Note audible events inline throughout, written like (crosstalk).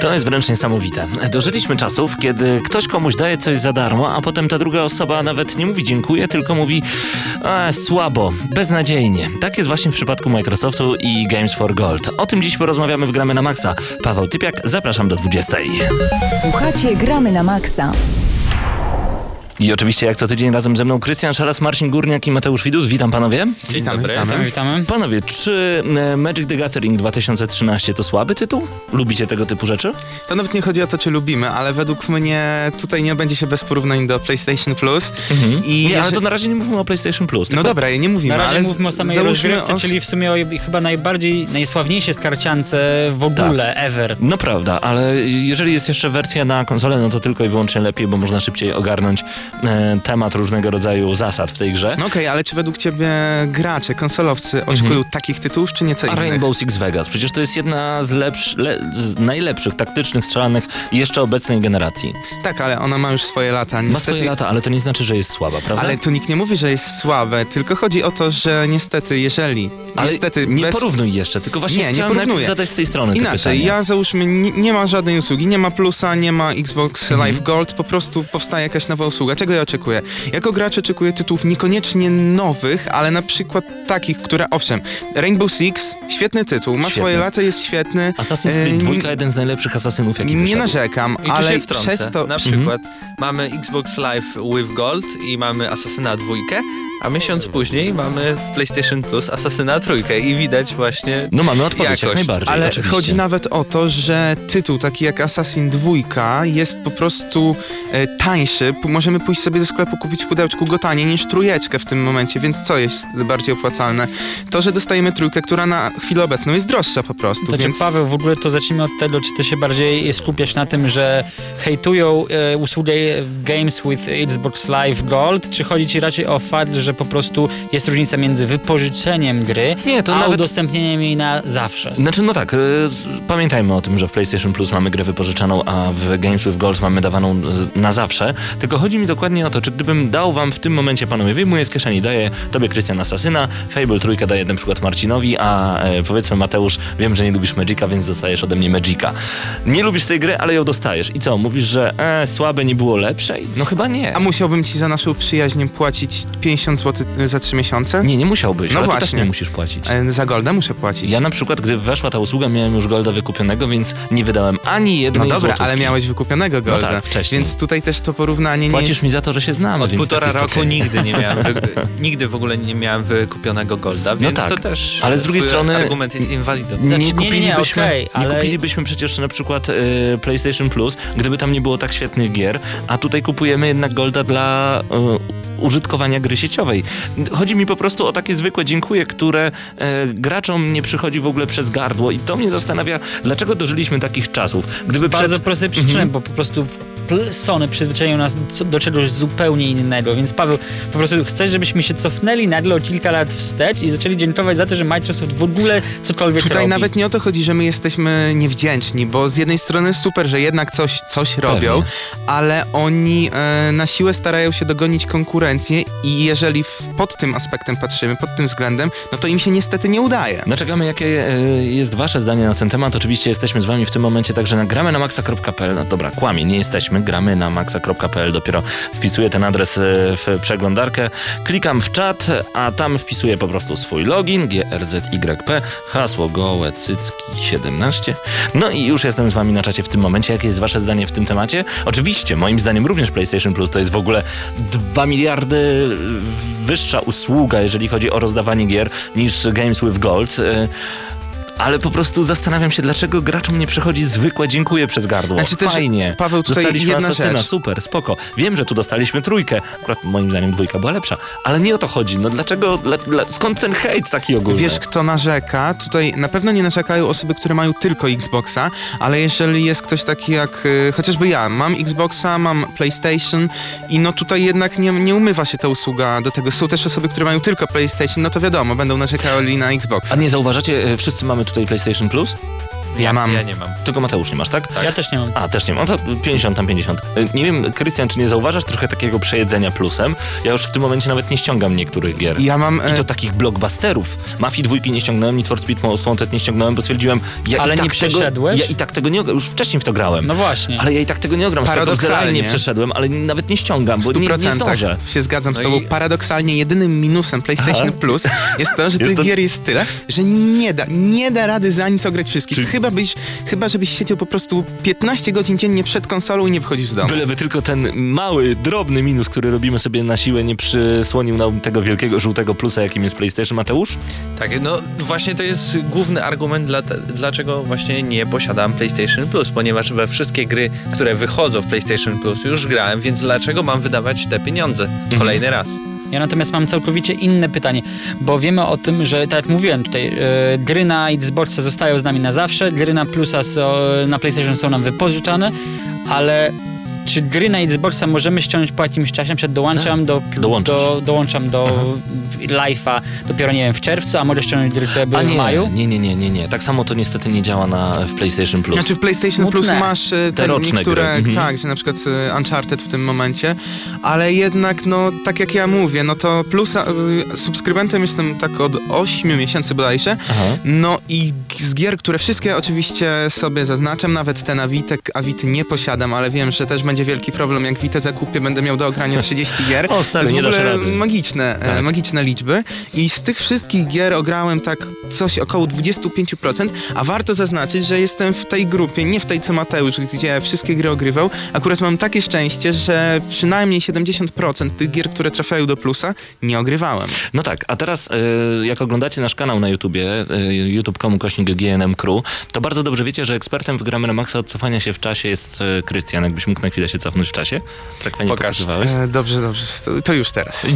To jest wręcz niesamowite. Dożyliśmy czasów, kiedy ktoś komuś daje coś za darmo, a potem ta druga osoba nawet nie mówi dziękuję, tylko mówi e, słabo, beznadziejnie. Tak jest właśnie w przypadku Microsoftu i Games for Gold. O tym dziś porozmawiamy w Gramy na Maxa. Paweł Typiak, zapraszam do 20. Słuchacie Gramy na Maxa. I oczywiście jak co tydzień razem ze mną Krystian Szaras, Marcin Górniak i Mateusz Widut. Witam panowie. Witamy, Witamy, witamy. Panowie, czy e, Magic the Gathering 2013 to słaby tytuł? Lubicie tego typu rzeczy? To nawet nie chodzi o to, czy lubimy, ale według mnie tutaj nie będzie się bez porównań do PlayStation Plus. I Nie, ale to na razie nie mówimy o PlayStation Plus. No dobra, nie mówimy, Na razie mówmy o samej rozgrywce, o- czyli w sumie o chyba najbardziej, najsławniejszej skarciance w ogóle, ever. No prawda, ale jeżeli jest jeszcze wersja na konsolę, no to tylko i wyłącznie lepiej, bo można szybciej ogarnąć temat różnego rodzaju zasad w tej grze. No okej, ale czy według ciebie gracze, konsolowcy oczekują takich tytułów, czy nieco A innych? Rainbow Six Vegas, przecież to jest jedna z, lepsz, le, z najlepszych taktycznych strzelanych jeszcze obecnej generacji. Tak, ale ona ma już swoje lata. Ma Niestety, swoje lata, ale to nie znaczy, że jest słaba, prawda? Ale tu nikt nie mówi, że jest słabe, tylko chodzi o to, że niestety, jeżeli Ale niestety nie bez... porównuj jeszcze, tylko właśnie Nie, nie chciałem porównuję. zadać z tej strony Inaczej, ja załóżmy, nie, nie ma żadnej usługi, nie ma plusa, nie ma Xbox Mhm. Live Gold, po prostu powstaje jakaś nowa usługa. Czego ja oczekuję? Jako gracz oczekuję tytułów niekoniecznie nowych, ale na przykład takich, które, owszem, Rainbow Six, świetny tytuł, ma Świetny. swoje lata, jest świetny. Assassin's Creed nie- 2, jeden z najlepszych asasynów, jaki Nie wyszedł. narzekam, I ale przez to... Na przykład mamy Xbox Live with Gold i mamy Assassina 2, a miesiąc później mamy w PlayStation Plus Assassina 3 i widać właśnie No mamy odpowiedź jak Jakość, najbardziej, Ale oczywiście. chodzi nawet o to, że tytuł taki jak Assassin 2 jest po prostu e, tańszy. P- Możemy pójść sobie do sklepu kupić w pudełeczku go taniej niż trójeczkę w tym momencie, więc co jest bardziej opłacalne? To, że dostajemy trójkę, która na chwilę obecną jest droższa po prostu, To więc... Paweł, w ogóle to zacznijmy od tego, czy ty się bardziej skupiasz na tym, że hejtują e, usługę Games with Xbox Live Gold, czy chodzi ci raczej o fakt, że po prostu jest różnica między wypożyczeniem gry, Nie, to a nawet- udostępnieniem jej na zawsze? Znaczy, no tak, y, pamiętajmy o tym, że w PlayStation Plus mamy grę wypożyczaną, a w Games with Gold mamy dawaną z- na zawsze. Tylko chodzi mi dokładnie o to, czy gdybym dał wam w tym momencie, panowie, wyjmuję z kieszeni, daję tobie Krystian Asasyna, Fable trójkę daję na przykład Marcinowi, a e, powiedzmy Mateusz, wiem, że nie lubisz Magica, więc dostajesz ode mnie Magica. Nie lubisz tej gry, ale ją dostajesz. I co, mówisz, że e, słabe nie było lepszej? No chyba nie. A musiałbym ci za naszą przyjaźń płacić 50 zł za 3 miesiące? Nie, nie musiałbyś, No ale ty też właśnie. nie musisz płacić. E, Za Golda muszę płacić. Ja na przykład, gdy weszła ta usługa, miałem już Golda wykupionego, więc nie wydałem ani No jednej dobra, złotówki. ale miałeś wykupionego Golda, tak, wcześniej. więc tutaj też to porównanie nie Płacisz mi za to, że się znamy, od półtora tak roku okej. nigdy nie miałem, wy, (laughs) nigdy w ogóle nie miałem wykupionego Golda, więc tak, to też ale z drugiej twój strony- argument jest inwalidą. Nie, Znaczy, nie, nie, nie, kupilibyśmy, nie ale- kupilibyśmy przecież na przykład y, PlayStation Plus, gdyby tam nie było tak świetnych gier, a tutaj kupujemy jednak Golda dla y, użytkowania gry sieciowej. Chodzi mi po prostu o takie zwykłe dziękuję, które e, graczom nie przychodzi w ogóle przez gardło i to mnie zastanawia, dlaczego dożyliśmy takich czasów. Gdyby z bardzo przed... prostej przyczyny, bo po prostu Sony przyzwyczaiło nas do czegoś zupełnie innego, więc Paweł, po prostu chcesz, żebyśmy się cofnęli nagle o kilka lat wstecz i zaczęli dziękować za to, że Microsoft w ogóle cokolwiek Tutaj robi. nawet nie o to chodzi, że my jesteśmy niewdzięczni, bo z jednej strony super, że jednak coś, coś robią, ale oni e, na siłę starają się dogonić konkurencję i jeżeli w, pod tym aspektem patrzymy, pod tym względem, no to im się niestety nie udaje. No czekamy, jakie e, jest wasze zdanie na ten temat. Oczywiście jesteśmy z wami w tym momencie także na gramy na maxa.pl. No dobra, kłamie, nie jesteśmy. Gramy na maxa.pl. Dopiero wpisuję ten adres e, w przeglądarkę. Klikam w czat, a tam wpisuję po prostu swój login, GRZYP, hasło gołe cycki 17. No i już jestem z wami na czacie w tym momencie. Jakie jest wasze zdanie w tym temacie? Oczywiście, moim zdaniem również PlayStation Plus to jest w ogóle 2 miliardy wyższa usługa, jeżeli chodzi o rozdawanie gier niż Games with Gold. Ale po prostu zastanawiam się, dlaczego graczom nie przychodzi zwykłe dziękuję przez gardło. Znaczy też, Fajnie. Paweł, tutaj Dostaliśmy jedna asasyna, rzecz. super, spoko. Wiem, że tu dostaliśmy trójkę. Akurat moim zdaniem dwójka była lepsza, ale nie o to chodzi. No dlaczego, dla, dla, skąd ten hejt taki ogólny? Wiesz, kto narzeka? Tutaj na pewno nie narzekają osoby, które mają tylko Xboxa, ale jeżeli jest ktoś taki jak y, chociażby ja, mam Xboxa, mam PlayStation i no tutaj jednak nie, nie umywa się ta usługa do tego. Są też osoby, które mają tylko PlayStation, no to wiadomo, będą narzekali na Xboxa. A nie zauważacie, e, wszyscy mamy tutaj PlayStation Plus? Ja mam. Ja nie mam. Tylko Mateusz nie masz, tak? Ja też nie mam. A, też nie mam. No to 50 tam 50. Y, Nie wiem, Krystian, czy nie zauważasz trochę takiego przejedzenia plusem? Ja już w tym momencie nawet nie ściągam niektórych gier. Ja mam... I e, to takich blockbusterów. Mafii dwójki nie ściągnąłem, Need for Speed Most Wanted nie ściągnąłem, bo stwierdziłem, ja Ale i tak nie tego, przeszedłeś? Ja i tak tego nie ogram, już wcześniej w to grałem. No właśnie. Ale ja i tak tego nie ogram, Paradoksalnie. nie przeszedłem, ale nawet nie ściągam, bo nie, nie 100% zdążę. się zgadzam z No tobą. i- Paradoksalnie jedynym minusem PlayStation Aha. Plus jest to, że Jest tych to- gier jest tyle, że nie da, nie da rady za nic ograć wszystkich. Czy- Chyba, byś, chyba żebyś siedział po prostu 15 godzin dziennie przed konsolą i nie wychodził z domu. Byleby tylko ten mały, drobny minus, który robimy sobie na siłę, nie przysłonił nam tego wielkiego, żółtego plusa, jakim jest PlayStation. Mateusz? Tak, no właśnie to jest główny argument, dla, dlaczego właśnie nie posiadam PlayStation Plus, ponieważ we wszystkie gry, które wychodzą w PlayStation Plus już grałem, więc dlaczego mam wydawać te pieniądze kolejny raz? Ja natomiast mam całkowicie inne pytanie, bo wiemy o tym, że tak jak mówiłem tutaj, e, gry na Xboxa zostają z nami na zawsze, gry na Plusa na PlayStation są nam wypożyczane, ale czy gry na Xboxa możemy ściągnąć po jakimś czasie? Na przykład dołączam do, Dołączasz. do, dołączam do live'a dopiero nie wiem w czerwcu, a mogę ściągnąć gry, które były A w nie, maju? nie, nie, nie, nie, nie. Tak samo to niestety nie działa na, w PlayStation Plus. Znaczy w PlayStation Smutne. Plus masz e, Te te roczne niektóre, gry, mhm. tak, że na przykład e, Uncharted w tym momencie, ale jednak no tak jak ja mówię, no to Plusa, e, subskrybentem jestem tak od 8 miesięcy bodajże, Aha. no i z gier, które wszystkie oczywiście sobie zaznaczam, nawet te na Witek, a Wity nie posiadam, ale wiem, że też będzie wielki problem, jak Witę zakupię, będę miał do ogrania (laughs) 30 gier. O, stary, to nie jest w ogóle magiczne, e, Tak. magiczne liczby i z tych wszystkich gier ograłem tak coś około 25%, a warto zaznaczyć, że jestem w tej grupie, nie w tej co Mateusz, gdzie wszystkie gry ogrywał. Akurat mam takie szczęście, że przynajmniej 70% tych gier, które trafiają do plusa, nie ogrywałem. No tak, a teraz e, jak oglądacie nasz kanał na YouTubie, e, youtube.com kośnik GNM Crew, to bardzo dobrze wiecie, że ekspertem w Gramy na Maxa od cofania się w czasie jest Krystian. Jakbyś mógł na chwilę się cofnąć w czasie? Tak fajnie Pokaż. pokazywałeś. E, dobrze, dobrze, to, to już teraz.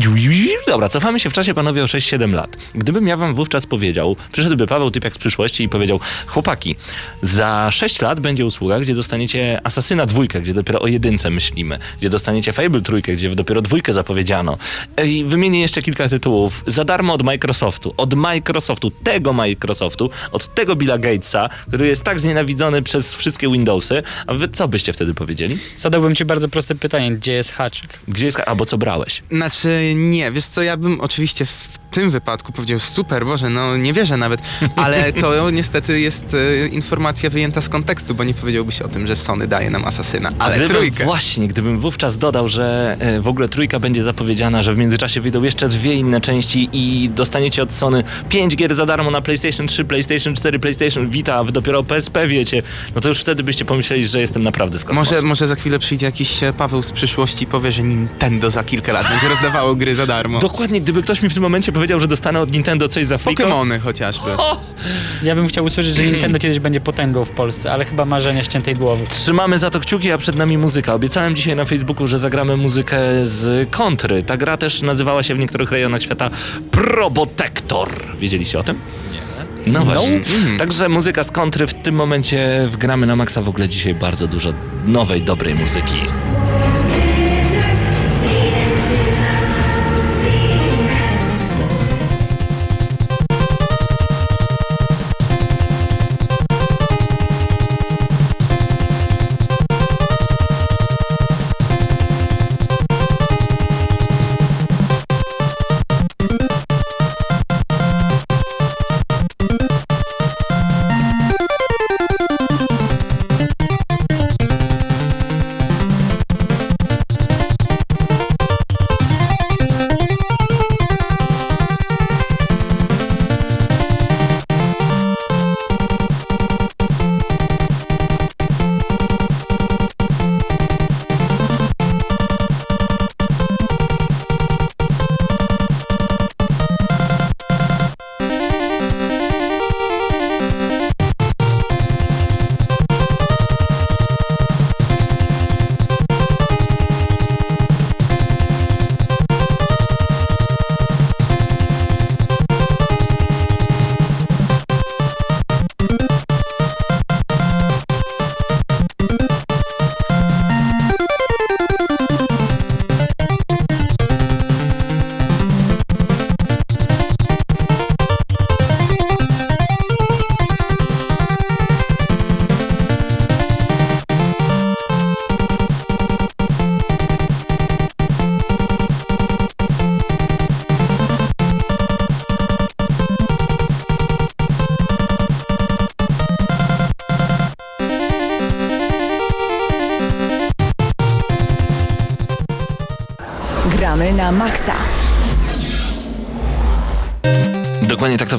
Dobra, cofamy się w czasie panowie o 6-7 lat. Gdybym ja wam wówczas powiedział, przyszedłby Paweł Typiak z przyszłości i powiedział, chłopaki, za 6 lat będzie usługa, gdzie dostaniecie Asasyna dwójkę, gdzie dopiero o jedynce myślimy, gdzie dostaniecie Fable trójkę, gdzie dopiero dwójkę zapowiedziano. I wymienię jeszcze kilka tytułów. Za darmo od Microsoftu. Od Microsoftu, tego Microsoftu, od tego Billa Gatesa, który jest tak znienawidzony przez wszystkie Windowsy. A wy co byście wtedy powiedzieli? Zadałbym ci bardzo proste pytanie, gdzie jest haczyk? Gdzie jest, albo co brałeś? Znaczy, nie, wiesz co, ja bym oczywiście w tym wypadku powiedział super, Boże, no nie wierzę nawet, ale to (laughs) niestety jest e, informacja wyjęta z kontekstu, bo nie powiedziałbyś o tym, że Sony daje nam Asasyna, ale gdybym, trójkę. Właśnie, gdybym wówczas dodał, że e, w ogóle trójka będzie zapowiedziana, że w międzyczasie wyjdą jeszcze dwie inne części i dostaniecie od Sony pięć gier za darmo na PlayStation 3, PlayStation 4, PlayStation Vita, a wy dopiero o PSP wiecie, no to już wtedy byście pomyśleli, że jestem naprawdę z kosmosu. Może, może za chwilę przyjdzie jakiś e, Paweł z przyszłości i powie, że Nintendo za kilka lat będzie rozdawało gry za darmo. Dokładnie, gdyby ktoś mi w tym momencie powiedział, że dostanę od Nintendo coś za friko, Pokémony chociażby. Ja bym chciał usłyszeć, że Nintendo kiedyś będzie potęgą w Polsce, ale chyba marzenie ściętej głowy. Trzymamy za to kciuki, a przed nami muzyka. Obiecałem dzisiaj na Facebooku, że zagramy muzykę z kontry. Ta gra też nazywała się w niektórych rejonach świata Probotector. Wiedzieliście o tym? Nie. No właśnie. Także muzyka z kontry w tym momencie wgramy na maksa w ogóle dzisiaj bardzo dużo nowej, dobrej muzyki.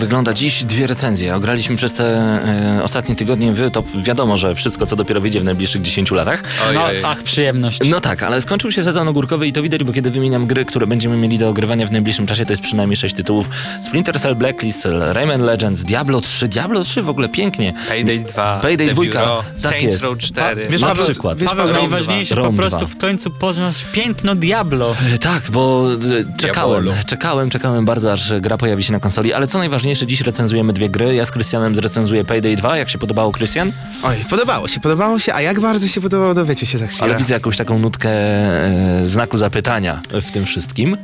Wygląda. Dziś dwie recenzje. Ograliśmy przez te e, ostatnie tygodnie. Wy, to wiadomo, że wszystko, co dopiero wyjdzie w najbliższych 10 latach. No, ach, przyjemność. No tak, ale skończył się sezon ogórkowy i to widać, bo kiedy wymieniam gry, które będziemy mieli do ogrywania w najbliższym czasie, to jest przynajmniej 6 tytułów. Splinter Cell Blacklist, Rayman Legends, Diablo 3. Diablo 3 w ogóle pięknie. Payday 2, Payday The 2, Bureau, tak Saints jest. Row 4. Wiesz, Na przykład. Wiesz, Paweł, Paweł, najważniejsze Rome po prostu w końcu poznasz piękno Diablo. Tak, bo e, czekałem, Diabolo. czekałem, czekałem bardzo, aż gra pojawi się na konsoli, ale co najważniejsze, dziś recenzujemy dwie gry. Ja z Krystianem zrecenzuję Payday 2. Jak się podobało, Krystian? Oj, podobało się, podobało się, a jak bardzo się podobało, dowiecie się za chwilę. Ale widzę jakąś taką nutkę e, znaku zapytania w tym wszystkim.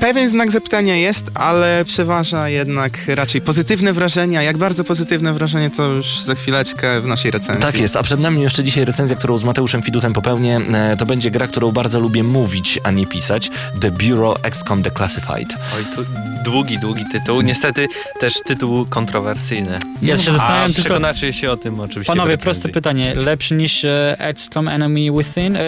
Pewien znak zapytania jest, ale przeważa jednak raczej pozytywne wrażenia. Jak bardzo pozytywne wrażenie, to już za chwileczkę w naszej recenzji. Tak jest, a przed nami jeszcze dzisiaj recenzja, którą z Mateuszem Fidutem popełnię. E, To będzie gra, którą bardzo lubię mówić, a nie pisać. The Bureau XCOM Declassified. Oj, tu długi, długi tytuł. Niestety też tytuł kontrowersyjny. Ja się A zastanawiam tylko... przekonacie się o tym oczywiście Panowie, proste pytanie. Lepszy niż e, XCOM Enemy Within? E,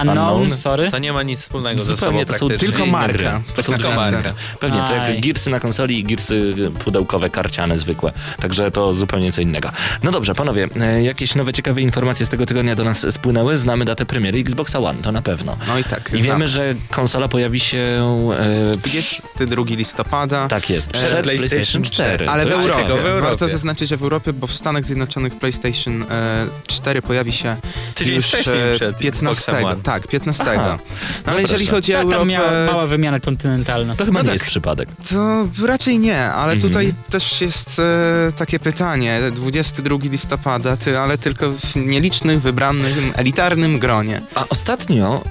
unknown, Unknown? sorry. To nie ma nic wspólnego ze Zupełnie, sobą to są tylko marka. Tak To są Tylko marka. Pewnie, to jak girsy na konsoli i girsy pudełkowe, karciane, zwykłe. Także to zupełnie co innego. No dobrze, panowie, e, jakieś nowe ciekawe informacje z tego tygodnia do nas spłynęły. Znamy datę premiery Xboxa One, to na pewno. No i tak. I wiemy, że konsola pojawi się e, przy, 22 listopada. tak jest, Przed przed PlayStation 4. 4. Ale w Europie. w Europie. Warto zaznaczyć, że w Europie, bo w Stanach Zjednoczonych PlayStation e, 4 pojawi się Tydzień już e, przed 15. Xboxem One. Tak, 15. Aha. No, No ale jeżeli proszę. chodzi o Ta, tam Europę, miała mała wymiana kontynentalna. To chyba No nie tak. jest przypadek. to raczej nie, ale Mhm. tutaj też jest e, takie pytanie. 22 listopada, ty, ale tylko w nielicznych, wybranym, elitarnym gronie. A ostatnio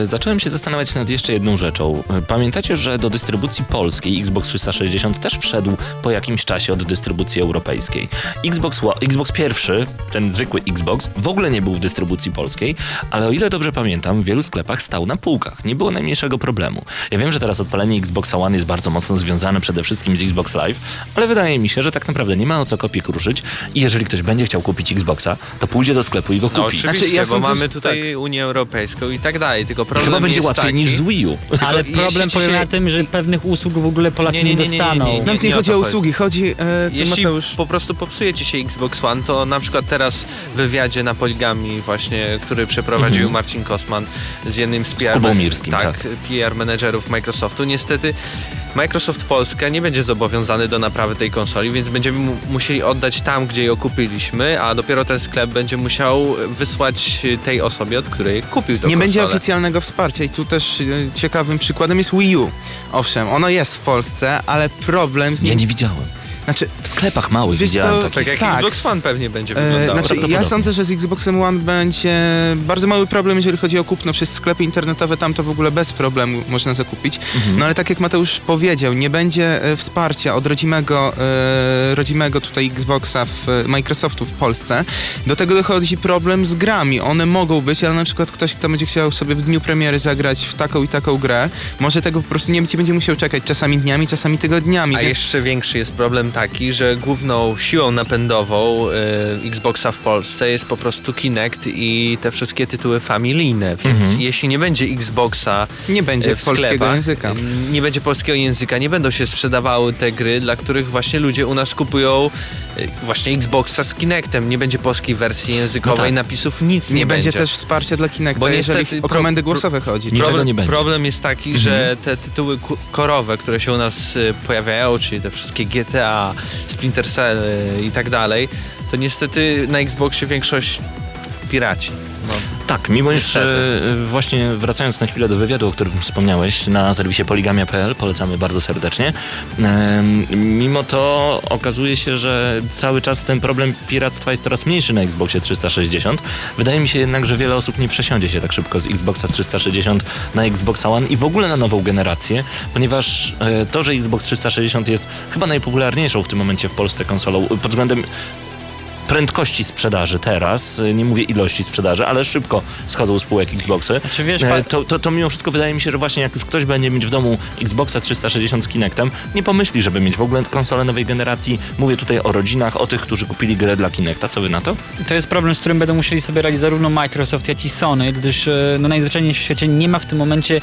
e, zacząłem się zastanawiać nad jeszcze jedną rzeczą. E, Pamiętacie, że do dystrybucji polskiej Xbox 360 też wszedł po jakimś czasie od dystrybucji europejskiej. Xbox, Xbox pierwszy, ten zwykły Xbox, w ogóle nie był w dystrybucji polskiej, ale o ile dobrze pamiętam, w wielu sklepach stał na półkach. Nie było najmniejszego problemu. Ja wiem, że teraz odpalenie Xboxa One jest bardzo mocno związane przede wszystkim z Xbox Live, ale wydaje mi się, że tak naprawdę nie ma o co kopię kruszyć i jeżeli ktoś będzie chciał kupić Xboxa, to pójdzie do sklepu i go No kupi. oczywiście, Znaczy, ja bo sądzę, mamy tutaj Unię Europejską i tak dalej, tylko problem Chyba będzie jest łatwiej taki, niż z Wii U. Ale (laughs) problem polega się- na tym, że pewnych usług w ogóle Polacy Nie, nie, dostaną. Nawet nie, chodzi o chodzi. Usługi, chodzi, e, Jeśli Mateusz, po prostu popsuje ci się Xbox One, to na przykład teraz w wywiadzie na Poligami właśnie, który przeprowadził Mhm. Marcin Kosman z jednym z PR, Mirskim, tak, tak. PR menedżerów Microsoftu, niestety Microsoft Polska nie będzie zobowiązany do naprawy tej konsoli, więc będziemy mu musieli oddać tam, gdzie ją kupiliśmy, a dopiero ten sklep będzie musiał wysłać tej osobie, od której kupił tę nie będzie oficjalnego wsparcia i tu też e, ciekawym przykładem jest Wii U. Owszem, ono jest w Polsce, ale problem z Ja nim... nie widziałem. Znaczy, W sklepach małych Wiesz widziałem co, takich. Tak jak Tak. Xbox One pewnie będzie E, wyglądało. znaczy, ja sądzę, że z Xboxem One będzie bardzo mały problem, jeżeli chodzi o kupno przez sklepy internetowe. Tam to w ogóle bez problemu można zakupić. Mhm. No ale tak jak Mateusz powiedział, nie będzie e, wsparcia od rodzimego, e, rodzimego tutaj Xboxa w Microsoftu w Polsce. Do tego dochodzi problem z grami. One mogą być, ale na przykład ktoś, kto będzie chciał sobie w dniu premiery zagrać w taką i taką grę, może tego po prostu nie będzie, będzie musiał czekać czasami dniami, czasami tygodniami. A więc jeszcze większy jest problem taki, że główną siłą napędową y, Xboxa w Polsce jest po prostu Kinect i te wszystkie tytuły familijne, więc Mhm. jeśli nie będzie Xboxa nie będzie y, w polskiego sklepach, języka. y, nie będzie polskiego języka, nie będą się sprzedawały te gry, dla których właśnie ludzie u nas kupują właśnie Xboxa z Kinectem. Nie będzie polskiej wersji językowej, No tak. napisów, nic nie, Nie, będzie też wsparcia dla Kinecta, Bo jeżeli niestety o komendy głosowe chodzi. Niczego problem, nie będzie. problem jest taki, Mhm. że te tytuły korowe, które się u nas y, pojawiają, czyli te wszystkie GTA, Splinter Cell y, i tak dalej, to niestety na Xboxie większość piraci. Tak, mimo iż Niestety. e, właśnie wracając na chwilę do wywiadu, o którym wspomniałeś, na serwisie poligamia.pl, polecamy bardzo serdecznie, mimo to okazuje się, że cały czas ten problem piractwa jest coraz mniejszy na Xboxie 360. Wydaje mi się jednak, że wiele osób nie przesiądzie się tak szybko z Xboxa 360 na Xboxa One i w ogóle na nową generację, ponieważ e, to, że Xbox 360 jest chyba najpopularniejszą w tym momencie w Polsce konsolą pod względem prędkości sprzedaży teraz, y, nie mówię ilości sprzedaży, ale szybko schodzą z półek Xboxy. Znaczy, wiesz, E, pa- to, to, to mimo wszystko wydaje mi się, że właśnie jak już ktoś będzie mieć w domu Xboxa 360 z Kinectem, nie pomyśli, żeby mieć w ogóle konsolę nowej generacji. Mówię tutaj o rodzinach, o tych, którzy kupili grę dla Kinecta. Co wy na to? To jest problem, z którym będą musieli sobie radzić zarówno Microsoft, jak i Sony, gdyż e, no, najzwyczajniej w świecie nie ma w tym momencie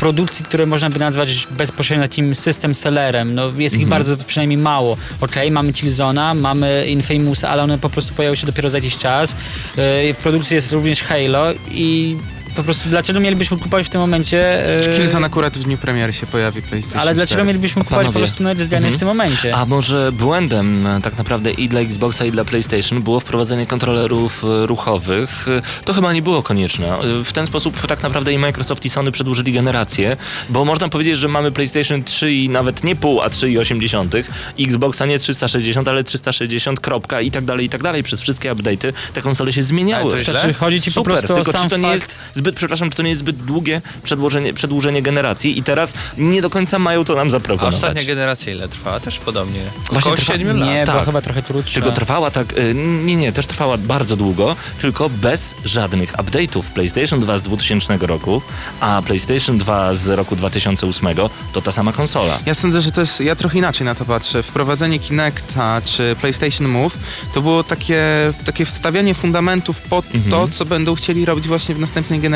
produkcji, które można by nazwać bezpośrednio takim system sellerem. No, jest ich bardzo przynajmniej mało. Okej, mamy Killzona, mamy Infamous, ale one po prostu pojawią się dopiero za jakiś czas. Yy, W produkcji jest również Halo i po prostu dlaczego mielibyśmy kupować w tym momencie... yy, Killzone akurat w dniu premiery się pojawi PlayStation ale dlaczego 4. mielibyśmy kupować po Panowie. prostu Next Geny Mhm. w tym momencie? A może błędem e, tak naprawdę i dla Xboxa i dla PlayStation było wprowadzenie kontrolerów e, ruchowych? E, To chyba nie było konieczne. E, W ten sposób tak naprawdę i Microsoft i Sony przedłużyli generację, bo można powiedzieć, że mamy PlayStation 3 i nawet nie pół, a 3,8, Xboxa nie 360, ale 360, kropka i tak dalej, i tak dalej. Przez wszystkie update'y te konsole się zmieniały. Ale to źle? Znaczy, chodzi ci po Super, prostu o tylko sam czy to nie fakt... jest zbyt, przepraszam, czy to nie jest zbyt długie przedłużenie, przedłużenie generacji i teraz nie do końca mają to nam A zaproponować. ostatnia generacja ile trwała? Też podobnie. Właśnie Około trwa- 7 lat. Nie, tak. była chyba trochę krótsza. Tylko trwała tak, y, nie, nie, też trwała bardzo długo, tylko bez żadnych update'ów. PlayStation 2 z 2000 roku, a PlayStation 2 z roku 2008 to ta sama konsola. Ja sądzę, że to jest, ja trochę inaczej na to patrzę. Wprowadzenie Kinecta czy PlayStation Move to było takie, takie wstawianie fundamentów pod Mhm. to, co będą chcieli robić właśnie w następnej generacji.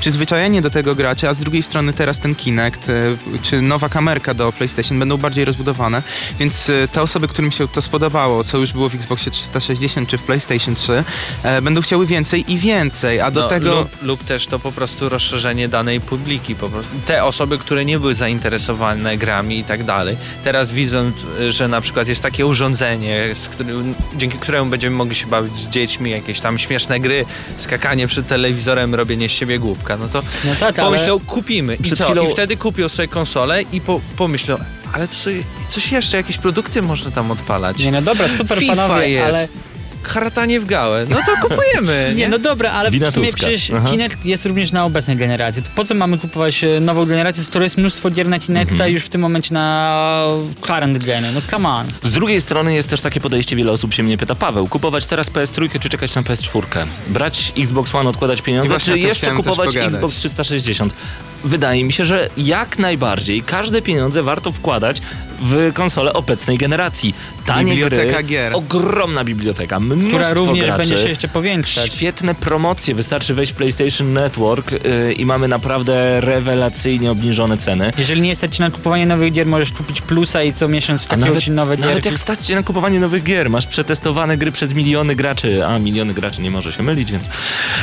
Przyzwyczajenie do tego graczy, a z drugiej strony teraz ten Kinect e, czy nowa kamerka do PlayStation będą bardziej rozbudowane, więc e, te osoby, którym się to spodobało, co już było w Xboxie 360 czy w PlayStation 3, e, będą chciały więcej i więcej, a do No, tego... lub, lub też to po prostu rozszerzenie danej publiki. Po prostu. Te osoby, które nie były zainteresowane grami i tak dalej, teraz widząc, że na przykład jest takie urządzenie, którym, dzięki któremu będziemy mogli się bawić z dziećmi, jakieś tam śmieszne gry, skakanie przed telewizorem, robienie z siebie głupka, no to No tak, ale... pomyślał, kupimy. I co? chwilą- I wtedy kupił sobie konsolę i po, pomyślał, ale to sobie coś jeszcze, jakieś produkty można tam odpalać. Nie no dobra, super FIFA panowie, jest. ale... Hartanie w gałę. No to kupujemy. (laughs) Nie, no dobra, ale Wina w sumie Tuska. przecież Aha. Kinect jest również na obecnej generacji. To po co mamy kupować e, nową generację, skoro jest mnóstwo gier na Kinecta Mhm. już w tym momencie na current geny? No come on. Z drugiej strony jest też takie podejście, wiele osób się mnie pyta, Paweł, kupować teraz PS3 czy czekać na PS4? Brać Xbox One, odkładać pieniądze, czy jeszcze kupować. Xbox 360? Wydaje mi się, że jak najbardziej każde pieniądze warto wkładać w konsolę obecnej generacji. Tanie Biblioteka gry, gier. ogromna biblioteka, mnóstwo Która również graczy. będzie się jeszcze powiększać. Świetne promocje, wystarczy wejść w PlayStation Network yy, i mamy naprawdę rewelacyjnie obniżone ceny. Jeżeli nie stać na kupowanie nowych gier, możesz kupić plusa i co miesiąc nawet, ci nowe nawet gierki. jak stać na kupowanie nowych gier, masz przetestowane gry przez miliony graczy, a miliony graczy nie może się mylić, więc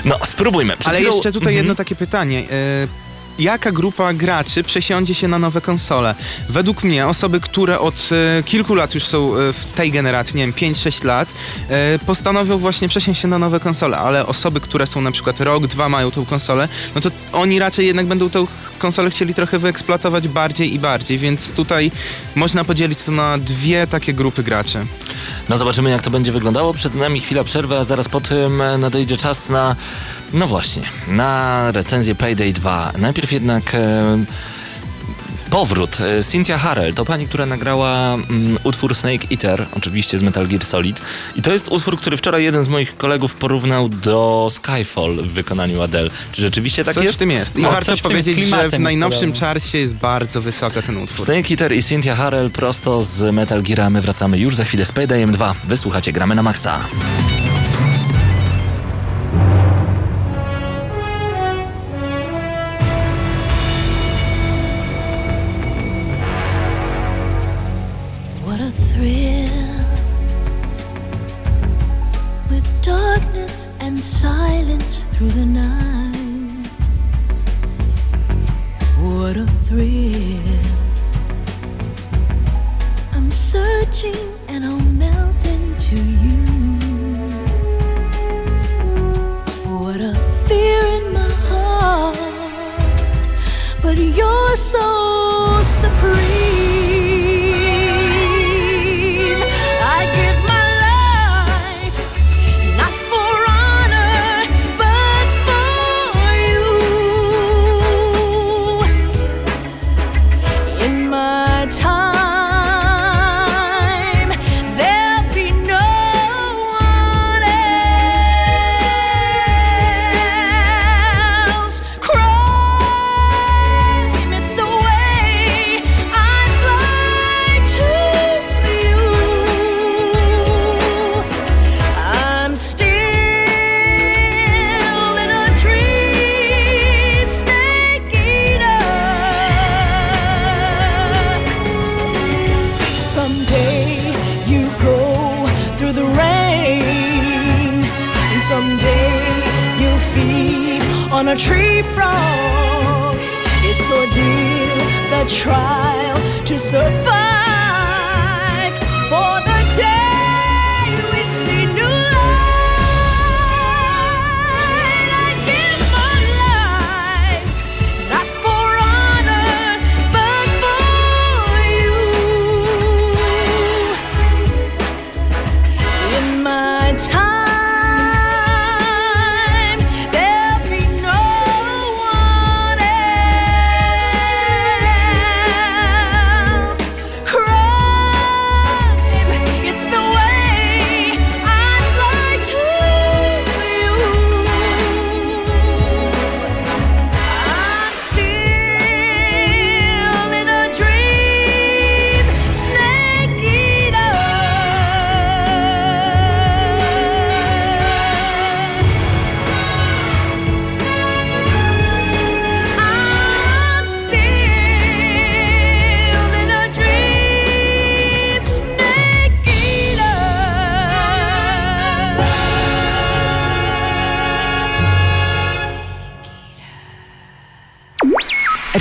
no spróbujmy. Przed Ale chwilą- jeszcze tutaj Mhm. jedno takie pytanie. E, Jaka grupa graczy przesiądzie się na nowe konsole? Według mnie osoby, które od e, kilku lat już są e, w tej generacji, nie wiem, 5-6 lat, e, postanowią właśnie przesiąść się na nowe konsole, ale osoby, które są na przykład rok, dwa mają tą konsolę, no to oni raczej jednak będą tą konsolę chcieli trochę wyeksploatować bardziej i bardziej, więc tutaj można podzielić to na dwie takie grupy graczy. No zobaczymy jak to będzie wyglądało. Przed nami chwila przerwy, a zaraz po tym nadejdzie czas na, no właśnie, na recenzję Payday 2. Najpierw jednak... E, Powrót. E, Cynthia Harrell to pani, która nagrała mm, utwór Snake Eater, oczywiście z Metal Gear Solid. I to jest utwór, który wczoraj jeden z moich kolegów porównał do Skyfall w wykonaniu Adele. Czy rzeczywiście tak coś jest? w tym jest. I O, warto powiedzieć, że w najnowszym czasie jest bardzo wysoka ten utwór. Snake Eater i Cynthia Harrell prosto z Metal Gear. My wracamy już za chwilę z Paydayem 2. Wysłuchacie, gramy na maksa.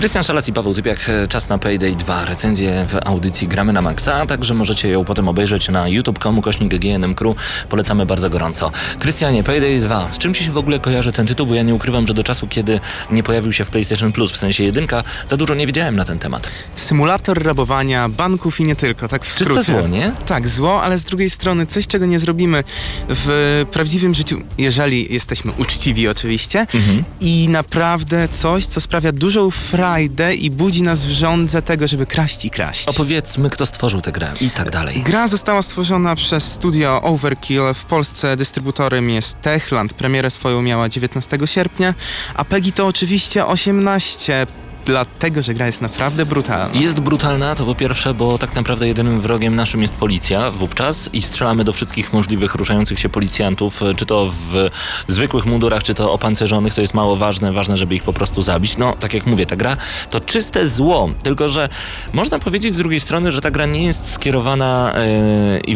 Krystian Szalas i Paweł Typiak, czas na Payday 2, recenzję w audycji Gramy na Maxa, a także możecie ją potem obejrzeć na youtube.com kośnik GNM Crew. Polecamy bardzo gorąco. Krystianie, Payday 2, z czym ci się w ogóle kojarzy ten tytuł? Bo ja nie ukrywam, że do czasu, kiedy nie pojawił się w PlayStation Plus, w sensie jedynka, za dużo nie wiedziałem na ten temat. Symulator rabowania banków i nie tylko, tak w Czyste skrócie. zło, nie? Tak, zło, ale z drugiej strony coś, czego nie zrobimy w prawdziwym życiu, jeżeli jesteśmy uczciwi oczywiście. Mhm. I naprawdę coś, co sprawia dużą frajdę i budzi nas w żądze tego, żeby kraść i kraść. Opowiedzmy, kto stworzył tę grę i tak dalej. Gra została stworzona przez studio Overkill. W Polsce dystrybutorem jest Techland. Premierę swoją miała 19 sierpnia, a PEGI to oczywiście 18, dlatego że gra jest naprawdę brutalna. Jest brutalna, to po pierwsze, bo tak naprawdę jedynym wrogiem naszym jest policja wówczas i strzelamy do wszystkich możliwych ruszających się policjantów, e, czy to w zwykłych mundurach, czy to opancerzonych, to jest mało ważne, ważne, żeby ich po prostu zabić. No, tak jak mówię, ta gra to czyste zło, tylko że można powiedzieć z drugiej strony, że ta gra nie jest skierowana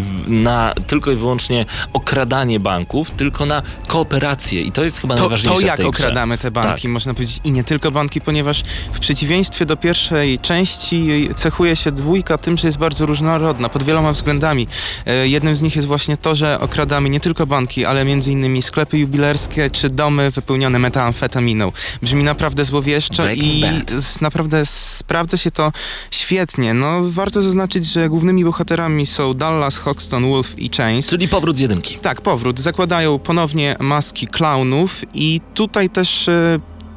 w- na tylko i wyłącznie okradanie banków, tylko na kooperację i to jest chyba To, najważniejsze to w jak okradamy te banki, Tak. można powiedzieć, i nie tylko banki, ponieważ w przeciwieństwie do pierwszej części cechuje się dwójka tym, że jest bardzo różnorodna pod wieloma względami. E, Jednym z nich jest właśnie to, że okradamy nie tylko banki, ale między innymi sklepy jubilerskie czy domy wypełnione metamfetaminą. Brzmi naprawdę złowieszczo Breaking i Bad. naprawdę sprawdza się to świetnie. No, warto zaznaczyć, że głównymi bohaterami są Dallas, Hoxton, Wolf i Chains. Czyli powrót z jedynki. Tak, powrót. Zakładają ponownie maski klaunów i tutaj też.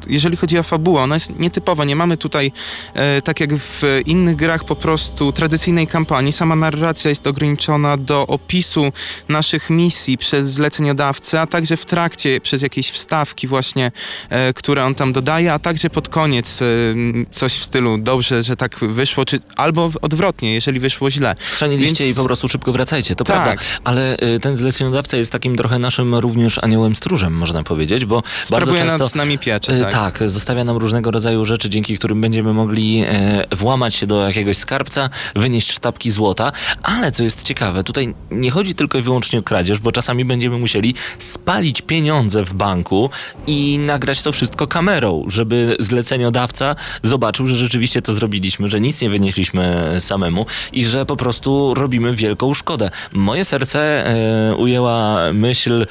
E, Jeżeli chodzi o fabułę, ona jest nietypowa. Nie mamy tutaj, e, tak jak w innych grach, po prostu tradycyjnej kampanii. Sama narracja jest ograniczona do opisu naszych misji przez zleceniodawcę, a także w trakcie przez jakieś wstawki właśnie, e, które on tam dodaje, a także pod koniec e, coś w stylu dobrze, że tak wyszło, czy albo odwrotnie, jeżeli wyszło źle. Schrzaniliście Więc- i po prostu szybko wracajcie, to Tak. prawda. Ale y, ten zleceniodawca jest takim trochę naszym również aniołem stróżem, można powiedzieć, bo bardzo Sprawuje często... nad nami pieczę. y, Tak. Tak, zostawia nam różnego rodzaju rzeczy, dzięki którym będziemy mogli e, włamać się do jakiegoś skarbca, wynieść sztabki złota, ale co jest ciekawe, tutaj nie chodzi tylko i wyłącznie o kradzież, bo czasami będziemy musieli spalić pieniądze w banku i nagrać to wszystko kamerą, żeby zleceniodawca zobaczył, że rzeczywiście to zrobiliśmy, że nic nie wynieśliśmy samemu i że po prostu robimy wielką szkodę. Moje serce e, ujęła myśl,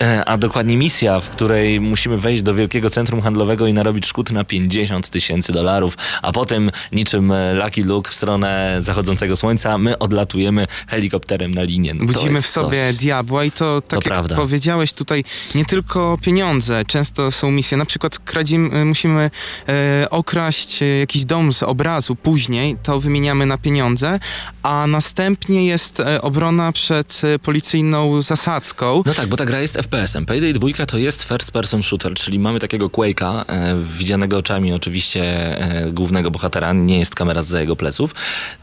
e, a dokładnie misja, w której musimy wejść do wielkiego centrum handlowego i narobić szkód na 50 tysięcy dolarów, a potem niczym e, Lucky Luke w stronę zachodzącego słońca my odlatujemy helikopterem na linię. No Budzimy w sobie diabła i to, tak To jak prawda. powiedziałeś tutaj, nie tylko pieniądze, często są misje. Na przykład kradzimy, musimy e, okraść e, jakiś dom z obrazu, później to wymieniamy na pieniądze, a następnie jest e, obrona przed e, policyjną zasadzką. No tak, bo ta gra jest FPS-em. Payday 2 to jest first person shooter, czyli mamy takiego Quake'a, e, widzianego oczami oczywiście e, głównego bohatera, nie jest kamera za jego pleców,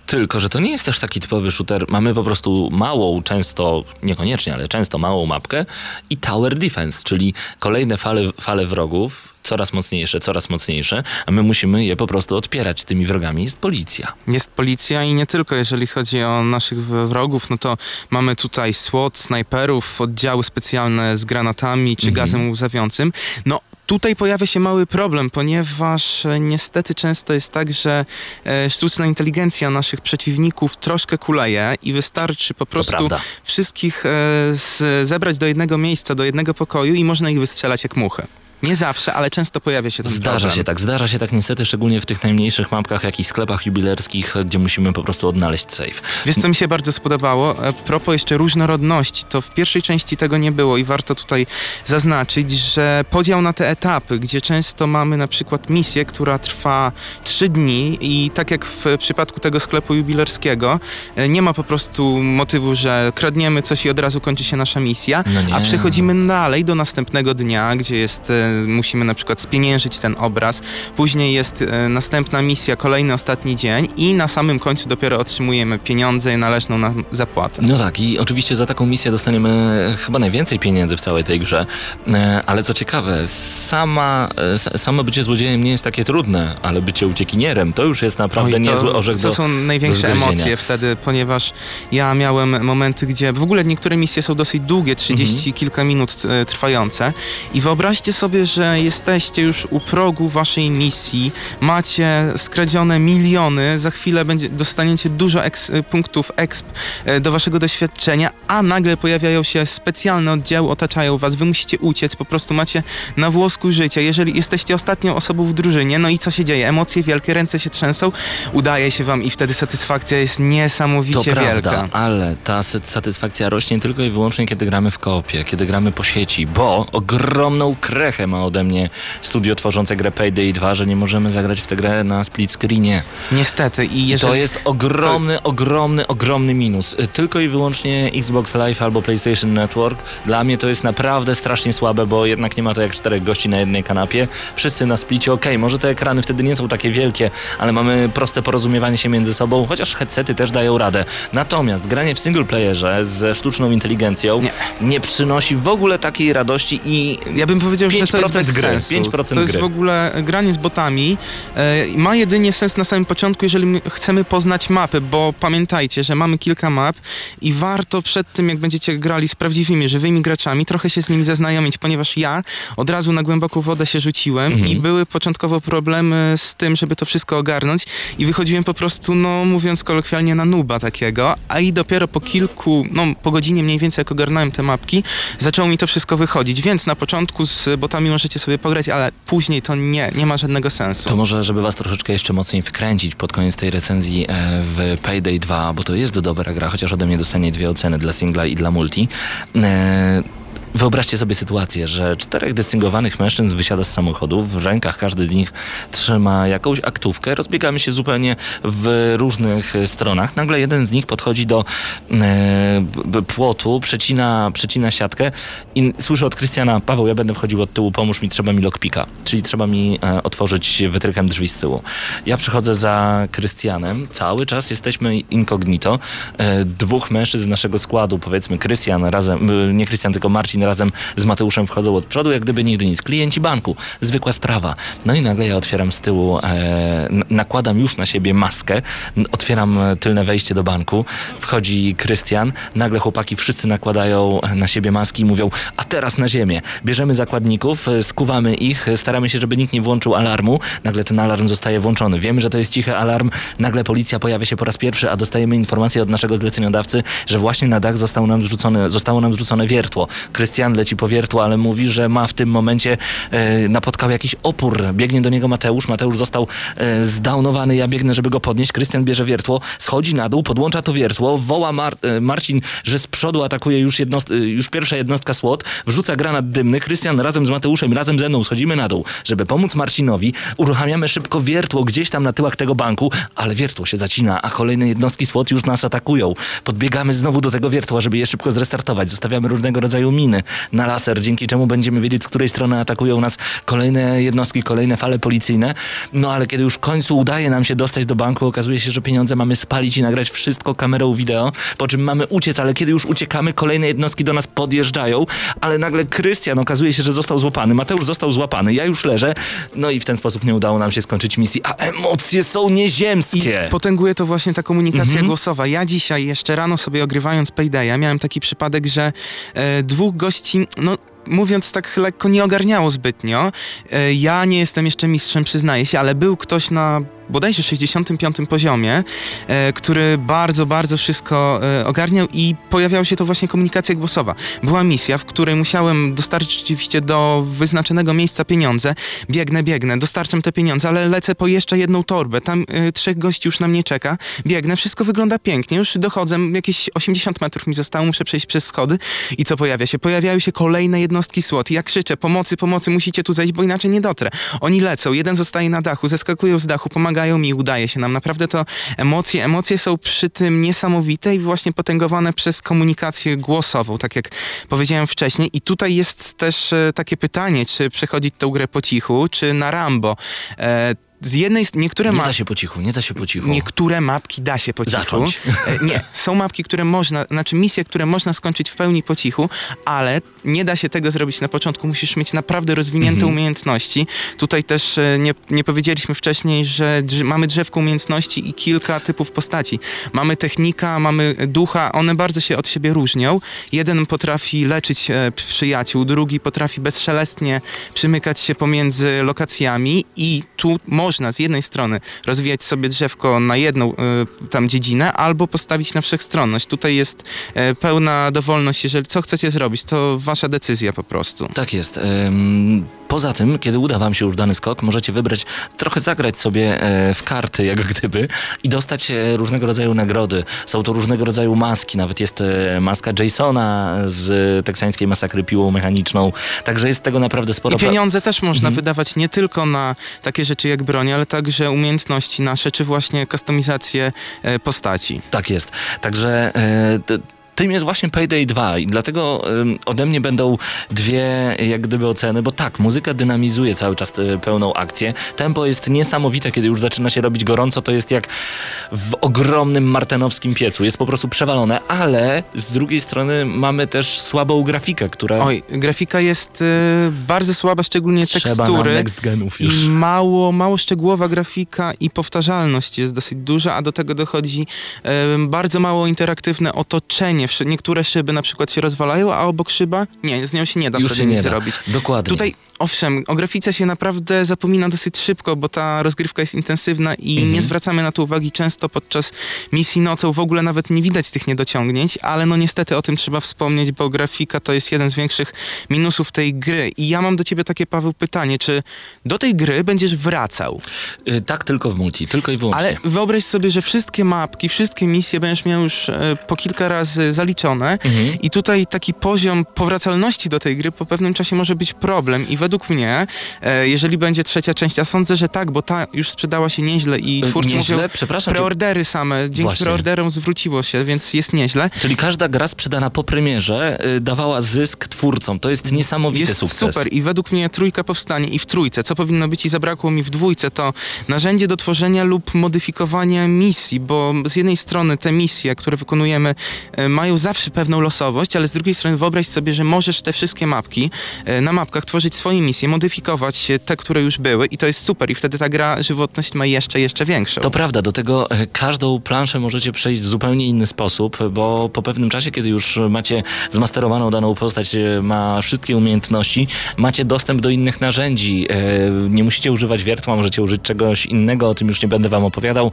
tylko że to nie jest też taki typowy shooter. Mamy po prostu małą, często, niekoniecznie, ale często małą mapkę i tower defense, czyli kolejne fale, fale wrogów, coraz mocniejsze, coraz mocniejsze, a my musimy je po prostu odpierać. Tymi wrogami jest policja. Jest policja i nie tylko, jeżeli chodzi o naszych wrogów, no to mamy tutaj SWAT, snajperów, oddziały specjalne z granatami czy gazem łzawiącym. No Tutaj pojawia się mały problem, ponieważ e, niestety często jest tak, że e, sztuczna inteligencja naszych przeciwników troszkę kuleje i wystarczy po prostu wszystkich e, zebrać do jednego miejsca, do jednego pokoju i można ich wystrzelać jak muchy. Nie zawsze, ale często pojawia się ten Zdarza problem. się tak, zdarza się tak niestety, szczególnie w tych najmniejszych mapkach, jakichś sklepach jubilerskich, gdzie musimy po prostu odnaleźć safe. Wiesz, co mi się bardzo spodobało? E, Propos jeszcze różnorodności, to w pierwszej części tego nie było i warto tutaj zaznaczyć, że podział na te etapy, gdzie często mamy na przykład misję, która trwa trzy dni i tak jak w przypadku tego sklepu jubilerskiego, e, nie ma po prostu motywu, że kradniemy coś i od razu kończy się nasza misja, No a przechodzimy dalej do następnego dnia, gdzie jest, e, musimy na przykład spieniężyć ten obraz, później jest e, następna misja, kolejny ostatni dzień i na samym końcu dopiero otrzymujemy pieniądze i należną nam zapłatę. No tak, i oczywiście za taką misję dostaniemy chyba najwięcej pieniędzy w całej tej grze. E, Ale co ciekawe, sama, e, samo bycie złodziejem nie jest takie trudne, ale bycie uciekinierem to już jest naprawdę Oj, to, niezły orzech To są największe emocje wtedy, ponieważ ja miałem momenty, gdzie w ogóle niektóre misje są dosyć długie, 30 Mhm. kilka minut e, trwające i wyobraźcie sobie, że jesteście już u progu waszej misji, macie skradzione miliony, za chwilę będzie, dostaniecie dużo eks, e, punktów exp e, do waszego doświadczenia, a nagle pojawiają się specjalne oddziały, otaczają was, wy musicie uciec, po prostu macie na włosku życia. Jeżeli jesteście ostatnią osobą w drużynie, no i co się dzieje? Emocje wielkie, ręce się trzęsą, udaje się wam i wtedy satysfakcja jest To niesamowicie prawda, wielka. ale ta satysfakcja rośnie tylko i wyłącznie, kiedy gramy w koopie, kiedy gramy po sieci, bo ogromną krechę ma ode mnie studio tworzące grę Payday 2, że nie możemy zagrać w tę grę na split screenie. Niestety i jeżeli... To jest ogromny, ogromny, ogromny minus. Y, Tylko i wyłącznie Xbox Live albo PlayStation Network. Dla mnie to jest naprawdę strasznie słabe, bo jednak nie ma to jak czterech gości na jednej kanapie. Wszyscy na splicie, okej, może te ekrany wtedy nie są takie wielkie, ale mamy proste porozumiewanie się między sobą, chociaż headsety też dają radę. Natomiast granie w single playerze ze sztuczną inteligencją nie, Nie. przynosi w ogóle takiej radości i Ja bym powiedział, że to jest 5% bez gry, sensu. 5% to jest gry. w ogóle granie z botami. E, ma jedynie sens na samym początku, jeżeli my chcemy poznać mapy, bo pamiętajcie, że mamy kilka map i warto przed tym, jak będziecie grali z prawdziwymi, żywymi graczami, trochę się z nimi zaznajomić, ponieważ ja od razu na głęboką wodę się rzuciłem Mhm. i były początkowo problemy z tym, żeby to wszystko ogarnąć i wychodziłem po prostu, no mówiąc kolokwialnie, na nuba takiego, a i dopiero po kilku, no po godzinie mniej więcej, jak ogarnąłem te mapki, zaczęło mi to wszystko wychodzić, więc na początku z botami możecie sobie pograć, ale później to nie, nie ma żadnego sensu. To może, żeby was troszeczkę jeszcze mocniej wkręcić pod koniec tej recenzji e, w Payday 2, bo to jest dobra gra, chociaż ode mnie dostanie dwie oceny dla singla i dla multi. E, Wyobraźcie sobie sytuację, że czterech dystyngowanych mężczyzn wysiada z samochodu, w rękach każdy z nich trzyma jakąś aktówkę, rozbiegamy się zupełnie w różnych e, stronach. Nagle jeden z nich podchodzi do e, płotu, przecina, przecina siatkę i słyszę od Krystiana, Paweł, ja będę wchodził od tyłu, pomóż mi, trzeba mi lockpika, czyli trzeba mi e, otworzyć wytrychem drzwi z tyłu. Ja przychodzę za Krystianem, cały czas jesteśmy incognito. E, dwóch mężczyzn z naszego składu, powiedzmy Krystian razem, y, nie Krystian, tylko Marcin razem z Mateuszem wchodzą od przodu, jak gdyby nigdy nic. Klienci banku, zwykła sprawa. No i nagle ja otwieram z tyłu, e, nakładam już na siebie maskę, otwieram tylne wejście do banku, wchodzi Krystian, nagle chłopaki wszyscy nakładają na siebie maski i mówią, a teraz na ziemię. Bierzemy zakładników, e, skuwamy ich, e, staramy się, żeby nikt nie włączył alarmu. Nagle ten alarm zostaje włączony. Wiemy, że to jest cichy alarm, nagle policja pojawia się po raz pierwszy, a dostajemy informację od naszego zleceniodawcy, że właśnie na dach został nam zrzucone, zostało nam zrzucone wiertło. Krystian leci po wiertło, ale mówi, że ma w tym momencie e, napotkał jakiś opór. Biegnie do niego Mateusz, Mateusz został e, ja biegnę, żeby go podnieść. Krystian bierze wiertło, schodzi na dół, podłącza to wiertło, woła Mar e, Marcin, że z przodu atakuje już, jednost- e, już pierwsza jednostka SWAT, wrzuca granat dymny. Krystian razem z Mateuszem, razem ze mną schodzimy na dół, żeby pomóc Marcinowi. Uruchamiamy szybko wiertło gdzieś tam na tyłach tego banku, ale wiertło się zacina, a kolejne jednostki SWAT już nas atakują. Podbiegamy znowu do tego wiertła, żeby je szybko zrestartować. Zostawiamy różnego rodzaju miny. Na laser, dzięki czemu będziemy wiedzieć, z której strony atakują nas kolejne jednostki, kolejne fale policyjne. No ale kiedy już w końcu udaje nam się dostać do banku, okazuje się, że pieniądze mamy spalić i nagrać wszystko kamerą wideo, po czym mamy uciec, ale kiedy już uciekamy, kolejne jednostki do nas podjeżdżają, ale nagle Krystian okazuje się, że został złapany, Mateusz został złapany, ja już leżę, no i w ten sposób nie udało nam się skończyć misji, a emocje są I nieziemskie. potęguje to właśnie ta komunikacja Mhm. głosowa. Ja dzisiaj, jeszcze rano sobie ogrywając Paydaya, miałem taki przypadek, że e, dwóch gości, no mówiąc tak lekko, nie ogarniało zbytnio. E, ja nie jestem jeszcze mistrzem, przyznaję się, ale był ktoś na bodajże 65 poziomie, e, który bardzo, bardzo wszystko e, ogarniał i pojawiała się to właśnie komunikacja głosowa. Była misja, w której musiałem dostarczyć oczywiście do wyznaczonego miejsca pieniądze. Biegnę, biegnę, dostarczam te pieniądze, ale lecę po jeszcze jedną torbę. Tam e, trzech gości już na mnie czeka. Biegnę, wszystko wygląda pięknie. Już dochodzę, jakieś 80 metrów mi zostało, muszę przejść przez schody. I co pojawia się? Pojawiają się kolejne jednostki SWAT. Ja krzyczę, pomocy, pomocy, musicie tu zejść, bo inaczej nie dotrę. Oni lecą, jeden zostaje na dachu, zeskakują z dachu, pomagają mi, udaje się nam. Naprawdę to emocje, emocje są przy tym niesamowite i właśnie potęgowane przez komunikację głosową, tak jak powiedziałem wcześniej. I tutaj jest też e, takie pytanie, czy przechodzić tą grę po cichu, czy na Rambo. E, z jednej, niektóre Nie da się po cichu, nie da się po cichu. Niektóre mapki da się po cichu. Zacząć. E, Nie, (laughs) są mapki, które można, znaczy misje, które można skończyć w pełni po cichu, ale nie da się tego zrobić na początku. Musisz mieć naprawdę rozwinięte Mhm. umiejętności. Tutaj też e, nie, nie powiedzieliśmy wcześniej, że drz- mamy drzewko umiejętności i kilka typów postaci. Mamy technika, mamy ducha, one bardzo się od siebie różnią. Jeden potrafi leczyć e, przyjaciół, drugi potrafi bezszelestnie przymykać się pomiędzy lokacjami i tu można z jednej strony rozwijać sobie drzewko na jedną e, tam dziedzinę, albo postawić na wszechstronność. Tutaj jest e, pełna dowolność, jeżeli co chcecie zrobić, to wasza decyzja po prostu. Tak jest. Poza tym, kiedy uda wam się już dany skok, możecie wybrać, trochę zagrać sobie e, w karty, jak gdyby, i dostać e, różnego rodzaju nagrody. Są to różnego rodzaju maski, nawet jest maska Jasona z teksańskiej masakry piłą mechaniczną, także jest tego naprawdę sporo. I pieniądze też można Mhm. wydawać nie tylko na takie rzeczy jak broń, ale także umiejętności nasze, czy właśnie kustomizację e, postaci. Tak jest. Także e, tym jest właśnie Payday 2 i dlatego ode mnie będą dwie jak gdyby oceny, bo tak, muzyka dynamizuje cały czas tę pełną akcję. Tempo jest niesamowite, kiedy już zaczyna się robić gorąco, to jest jak w ogromnym martenowskim piecu. Jest po prostu przewalone, ale z drugiej strony mamy też słabą grafikę, która Oj, grafika jest e, bardzo słaba, szczególnie trzeba na tekstury. next genów już. I mało, mało szczegółowa grafika i powtarzalność jest dosyć duża, a do tego dochodzi em, bardzo mało interaktywne otoczenie. Niektóre szyby na przykład się rozwalają, a obok szyba nie, z nią się nie da Już wtedy nic da. zrobić. Dokładnie. Tutaj, owszem, o grafice się naprawdę zapomina dosyć szybko, bo ta rozgrywka jest intensywna i Mhm. nie zwracamy na to uwagi często podczas misji nocą. W ogóle nawet nie widać tych niedociągnięć, ale no niestety o tym trzeba wspomnieć, bo grafika to jest jeden z większych minusów tej gry. I ja mam do ciebie takie, Paweł, pytanie, czy do tej gry będziesz wracał? Y, Tak tylko w multi, tylko i wyłącznie. Ale wyobraź sobie, że wszystkie mapki, wszystkie misje będziesz miał już e, po kilka razy zaliczone Mhm. i tutaj taki poziom powracalności do tej gry po pewnym czasie może być problem i według mnie, e, jeżeli będzie trzecia część, a sądzę, że tak, bo ta już sprzedała się nieźle i Y, twórcy Nieźle, mówią, przepraszam. preordery same, dzięki Właśnie. preorderom zwróciło się, więc jest nieźle. Czyli każda gra sprzedana po premierze y, dawała zysk twórcom. To jest niesamowity Jest sukces. super i według mnie trójka powstanie i w trójce. Co powinno być i zabrakło mi w dwójce, to narzędzie do tworzenia lub modyfikowania misji, bo z jednej strony te misje, które wykonujemy, e, mają zawsze pewną losowość, ale z drugiej strony wyobraź sobie, że możesz te wszystkie mapki e, na mapkach tworzyć swoje misje, modyfikować te, które już były i to jest super i wtedy ta gra żywotność ma jeszcze, jeszcze większą. To prawda, do tego e, każdą planszę możecie przejść w zupełnie inny sposób, bo po pewnym czasie, kiedy już macie zmasterowaną daną postać, e, ma wszystkie umiejętności, macie dostęp do innych narzędzi. Nie musicie używać wiertła, możecie użyć czegoś innego, o tym już nie będę wam opowiadał.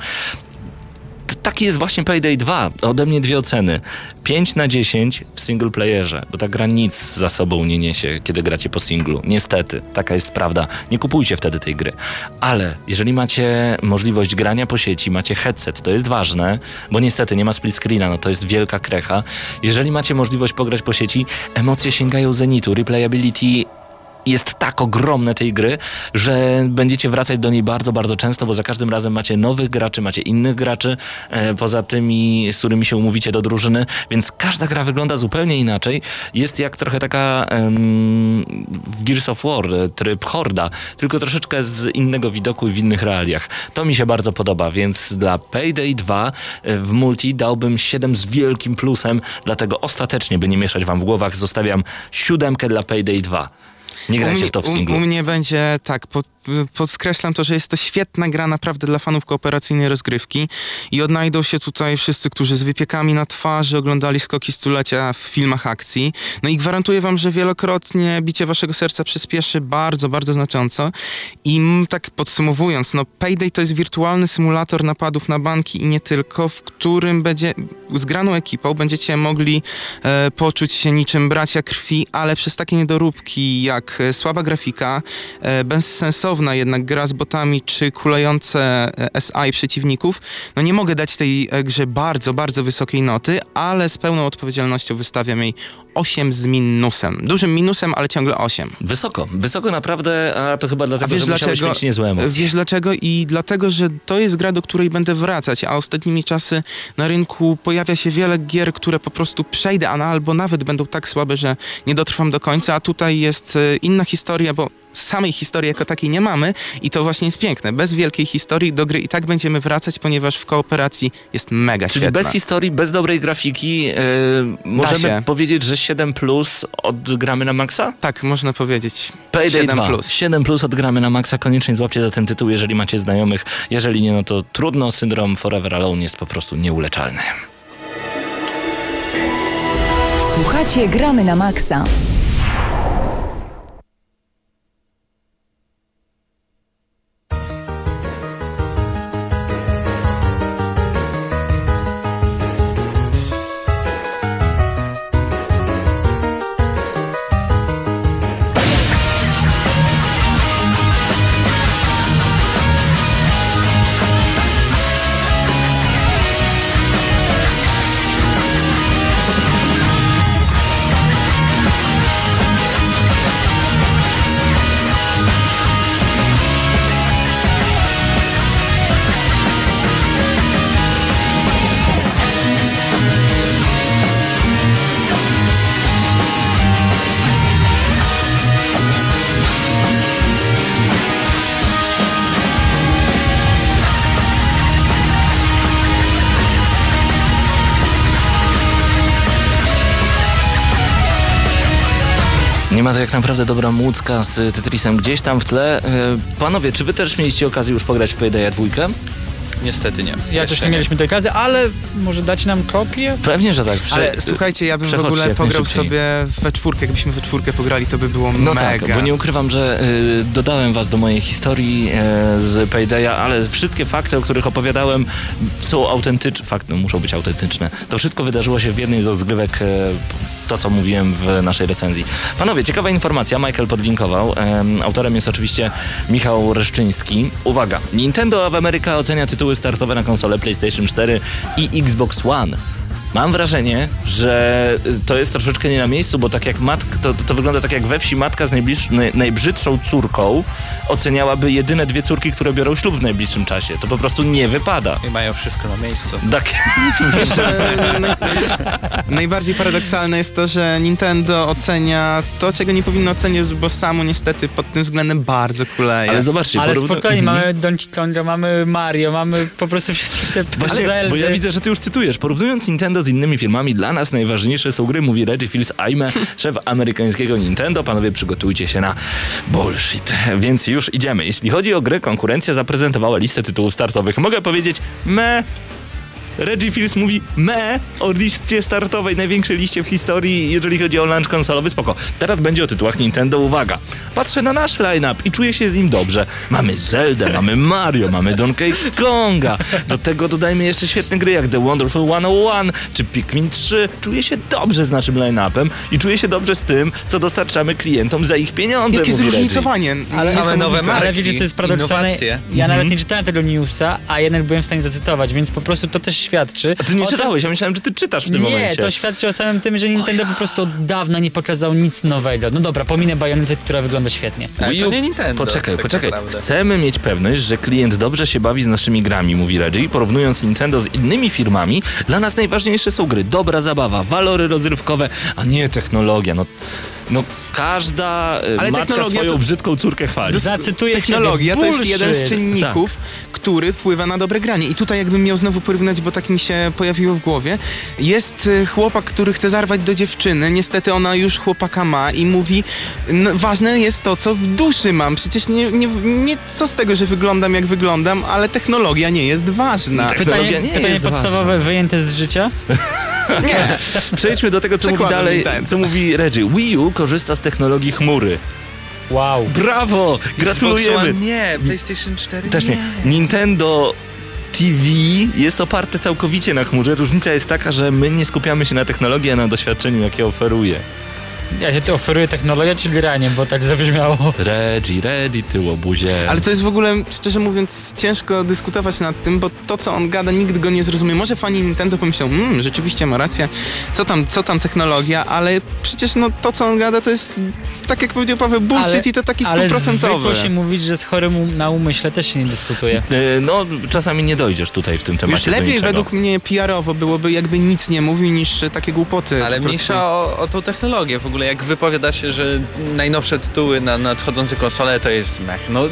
Taki jest właśnie Payday 2. Ode mnie dwie oceny. 5 na 10 w single playerze, bo ta gra nic za sobą nie niesie, kiedy gracie po singlu. Niestety, taka jest prawda. Nie kupujcie wtedy tej gry. Ale jeżeli macie możliwość grania po sieci, macie headset, to jest ważne, bo niestety nie ma split screena, no to jest wielka krecha. Jeżeli macie możliwość pograć po sieci, emocje sięgają zenitu. Replayability jest tak ogromne tej gry, że będziecie wracać do niej bardzo, bardzo często, bo za każdym razem macie nowych graczy, macie innych graczy, e, poza tymi, z którymi się umówicie do drużyny, więc każda gra wygląda zupełnie inaczej. Jest jak trochę taka em, w Gears of War, e, tryb Horda, tylko troszeczkę z innego widoku i w innych realiach. To mi się bardzo podoba, więc dla Payday 2 e, w multi dałbym 7 z wielkim plusem, dlatego ostatecznie, by nie mieszać wam w głowach, zostawiam siódemkę dla Payday 2. Nie grajcie w to w u, singlu. u mnie będzie tak, pod, podkreślam to, że jest to świetna gra naprawdę dla fanów kooperacyjnej rozgrywki i odnajdą się tutaj wszyscy, którzy z wypiekami na twarzy oglądali skoki stulecia w filmach akcji. No i gwarantuję wam, że wielokrotnie bicie waszego serca przyspieszy bardzo, bardzo znacząco. I tak podsumowując, no Payday to jest wirtualny symulator napadów na banki i nie tylko, w którym będzie z graną ekipą będziecie mogli e, poczuć się niczym bracia krwi, ale przez takie niedoróbki jak e, słaba grafika, e, bezsensowna jednak gra z botami czy kulejące e, SI przeciwników, no nie mogę dać tej e, grze bardzo, bardzo wysokiej noty, ale z pełną odpowiedzialnością wystawiam jej 8 z minusem. Dużym minusem, ale ciągle 8. Wysoko, wysoko naprawdę, a to chyba dlatego, że musiałeś mieć niezłe emocje. Wiesz dlaczego? I dlatego, że to jest gra, do której będę wracać, a ostatnimi czasy na rynku pojawia się wiele gier, które po prostu przejdę, a na, albo nawet będą tak słabe, że nie dotrwam do końca, a tutaj jest e, inna historia, bo samej historii jako takiej nie mamy i to właśnie jest piękne. Bez wielkiej historii do gry i tak będziemy wracać, ponieważ w kooperacji jest mega Czyli świetna. bez historii, bez dobrej grafiki, yy, możemy się. powiedzieć, że 7 plus odgramy na maksa? Tak, można powiedzieć. Payday 7 2. plus. 7 plus odgramy na maksa. Koniecznie złapcie za ten tytuł, jeżeli macie znajomych. Jeżeli nie, no to trudno. Syndrom Forever Alone jest po prostu nieuleczalny. Słuchacie Gramy na Maxa. Ma to jak naprawdę dobra młódzka z Tetrisem gdzieś tam w tle. E, Panowie, czy wy też mieliście okazję już pograć w Paydaya 2? Niestety nie. Ja Jeszcze też nie mieliśmy tej okazji, ale może dać nam kopię? Pewnie, że tak. Prze- Ale słuchajcie, ja bym w ogóle pograł sobie we czwórkę. Jakbyśmy we czwórkę pograli, to by było No mega. tak, bo nie ukrywam, że y, dodałem was do mojej historii e, z Paydaya, ale wszystkie fakty, o których opowiadałem są autentyczne, fakty no, muszą być autentyczne. To wszystko wydarzyło się w jednej z rozgrywek, e, to co mówiłem w naszej recenzji. Panowie, ciekawa informacja, Michael podlinkował. Em, autorem jest oczywiście Michał Reszczyński. Uwaga, Nintendo of America ocenia tytuły startowe na konsolę PlayStation 4 i Xbox One. Mam wrażenie, że y, to jest troszeczkę nie na miejscu, bo tak jak matka, to, to wygląda tak jak we wsi matka z najbliż, naj, najbrzydszą córką oceniałaby jedyne dwie córki, które biorą ślub w najbliższym czasie. To po prostu nie wypada. I mają wszystko na miejscu. Tak. (laughs) Jeszcze naj, najbardziej paradoksalne jest to, że Nintendo ocenia to, czego nie powinno oceniać, bo samo niestety pod tym względem bardzo kuleje. Ale zobaczcie, Ale spokojnie, Mhm. mamy Donkey Konga, mamy Mario, mamy po prostu wszystkie te Właśnie, Zeldy. bo ja widzę, że ty już cytujesz. Porównując Nintendo z innymi firmami, dla nas najważniejsze są gry, mówi Reggie Fils Aime, szef amerykańskiego Nintendo. Panowie, przygotujcie się na bullshit. Więc już idziemy. Jeśli chodzi o grę, konkurencja zaprezentowała listę tytułów startowych. Mogę powiedzieć me. Reggie Fils mówi me o liście startowej, największej liście w historii, jeżeli chodzi o launch konsolowy. Spoko. Teraz będzie o tytułach Nintendo. Uwaga. Patrzę na nasz line-up i czuję się z nim dobrze. Mamy Zelda, mamy Mario, mamy Donkey Konga. Do tego dodajmy jeszcze świetne gry jak The Wonderful 101 czy Pikmin 3. Czuję się dobrze z naszym line-upem i czuję się dobrze z tym, co dostarczamy klientom za ich pieniądze. Jakie zróżnicowanie. Ale- Same nowe marki. Ale wiecie, co jest paradoksalne? Ja Mhm. nawet nie czytałem tego newsa, a jednak byłem w stanie zacytować, więc po prostu to też świadczy. A ty nie o tym- czytałeś, ja myślałem, że ty czytasz w tym nie, momencie. to świadczy o samym tym, że Nintendo po prostu od dawna nie pokazał nic nowego. No dobra, pominę Bayonetę, która wygląda świetnie. Ale Wii to nie Nintendo, Poczekaj, tak poczekaj. naprawdę. Chcemy mieć pewność, że klient dobrze się bawi z naszymi grami, mówi Reggie. Porównując Nintendo z innymi firmami, dla nas najważniejsze są gry, dobra zabawa, walory rozrywkowe, a nie technologia. No, no każda e, Ale matka swoją to- brzydką córkę chwali. Zacytuję Technologia to jest jeden z czynników, który wpływa na dobre granie. I tutaj jakbym miał znowu porównać, bo tak mi się pojawiło w głowie. Jest y, chłopak, który chce zarwać do dziewczyny. Niestety ona już chłopaka ma i mówi, no, ważne jest to, co w duszy mam. Przecież nie, nie, nie co z tego, że wyglądam jak wyglądam, ale technologia nie jest ważna. Technologia Pytanie, nie pytanie jest podstawowe ważna. wyjęte z życia? Nie. (laughs) Przejdźmy do tego, co mówi Przekładam dalej, Nintendo. co mówi Reggie. Wii U korzysta z technologii chmury. Wow. Brawo! Gratulujemy! One nie, PlayStation 4 Też nie. Nintendo TV jest oparte całkowicie na chmurze. Różnica jest taka, że my nie skupiamy się na technologii, a na doświadczeniu, jakie oferuje. Ja się tu oferuję technologię czy granie, bo tak zabrzmiało. Reggie, Reggie, ty łobuzie. Ale to jest w ogóle, szczerze mówiąc, ciężko dyskutować nad tym, bo to, co on gada, nikt go nie zrozumie. Może fani Nintendo pomyślą, mmm, rzeczywiście ma rację, co tam, co tam technologia, ale przecież no, to, co on gada, to jest, tak jak powiedział Paweł, bullshit Ale- i to taki Ale stuprocentowy. zwykło się mówić, że z chorym um- na umyśle też się nie dyskutuje. E, No, czasami nie dojdziesz tutaj w tym temacie Już lepiej według mnie PR-owo byłoby, jakby nic nie mówił, niż takie głupoty. Ale mniejsza o, o tą technologię. W ogóle jak wypowiada się, że najnowsze tytuły na nadchodzące konsole to jest mech. No,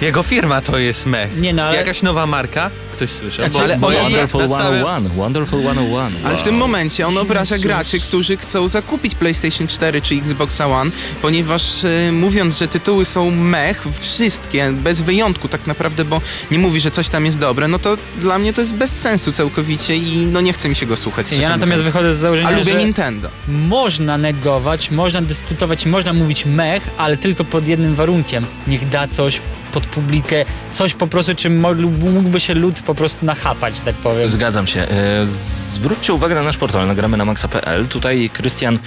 jego firma to jest mech. Nie no, ale... Jakaś nowa marka? Ktoś słyszał? Znaczy, ale bo on- Wonderful nadstawiam- 101, Wonderful 101. Ale w wow. tym momencie on obraża Jezus. graczy, którzy chcą zakupić PlayStation 4 czy Xbox One, ponieważ e, mówiąc, że tytuły są mech, wszystkie, bez wyjątku tak naprawdę, bo nie mówi, że coś tam jest dobre, no to dla mnie to jest bez sensu całkowicie i no nie chce mi się go słuchać. Ja natomiast mówiąc. wychodzę z założenia, A lubię że Nintendo. można negować, można dyskutować, można mówić mech, ale tylko pod jednym warunkiem. Niech da coś pod publikę, coś po prostu, czym mógłby się lud po prostu nachapać, tak powiem. Zgadzam się. E, Zwróćcie uwagę na nasz portal, nagramy na maxa.pl. Tutaj Krystian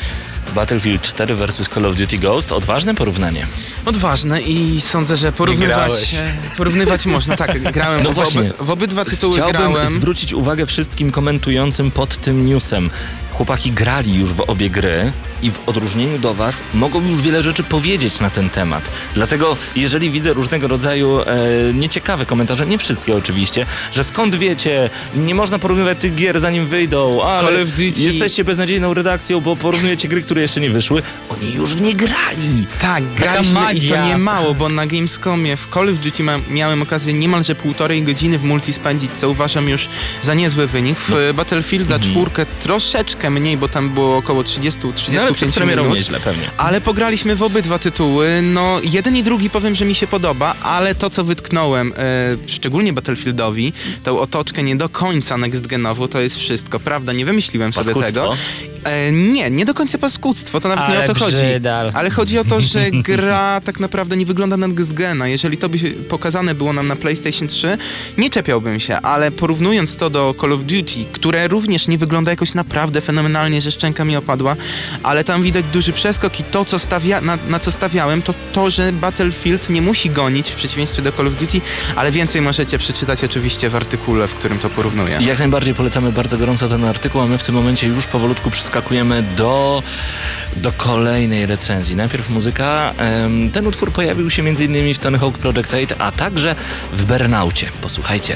Battlefield 4 vs Call of Duty Ghost. Odważne porównanie. Odważne i sądzę, że porównywać, porównywać można. Tak, grałem No w, oby, właśnie. w obydwa tytuły Chciałbym grałem. zwrócić uwagę wszystkim komentującym pod tym newsem. Chłopaki grali już w obie gry i w odróżnieniu do was mogą już wiele rzeczy powiedzieć na ten temat. Dlatego jeżeli widzę różnego rodzaju e, nieciekawe komentarze, nie wszystkie oczywiście, że skąd wiecie, nie można porównywać tych gier zanim wyjdą, ale Call of Duty- jesteście beznadziejną redakcją, bo porównujecie gry, które jeszcze nie wyszły. Oni już w nie grali. Tak, graliśmy i to nie mało, bo na Gamescomie w Call of Duty ma, miałem okazję niemalże półtorej godziny w multi spędzić, co uważam już za niezły wynik. W No. Battlefielda Mhm. czwórkę troszeczkę mniej, bo tam było około 30-35 No, ale przed premierą minut. nieźle pewnie. Ale pograliśmy w obydwa tytuły. No, jeden i drugi powiem, że mi się podoba, ale to, co wytknąłem, e, szczególnie Battlefieldowi, tą otoczkę nie do końca next-genową, to jest wszystko. Prawda, nie wymyśliłem sobie tego. E, nie, nie do końca paskudztwo, to nawet nie Ale o to chodzi. brzydal. Ale chodzi o to, że (laughs) gra tak naprawdę nie wygląda na next-gena. Jeżeli to by pokazane było nam na PlayStation 3, nie czepiałbym się, ale porównując to do Call of Duty, które również nie wygląda jakoś naprawdę fenomenalnie, że szczęka mi opadła, ale tam widać duży przeskok i to, co stawia, na, na co stawiałem, to to, że Battlefield nie musi gonić w przeciwieństwie do Call of Duty, ale więcej możecie przeczytać oczywiście w artykule, w którym to porównuję. Jak najbardziej polecamy bardzo gorąco ten artykuł, a my w tym momencie już powolutku przeskakujemy do, do kolejnej recenzji. Najpierw muzyka. Ten utwór pojawił się m.in. w Tony Hawk Project 8, a także w Burnaucie. Posłuchajcie.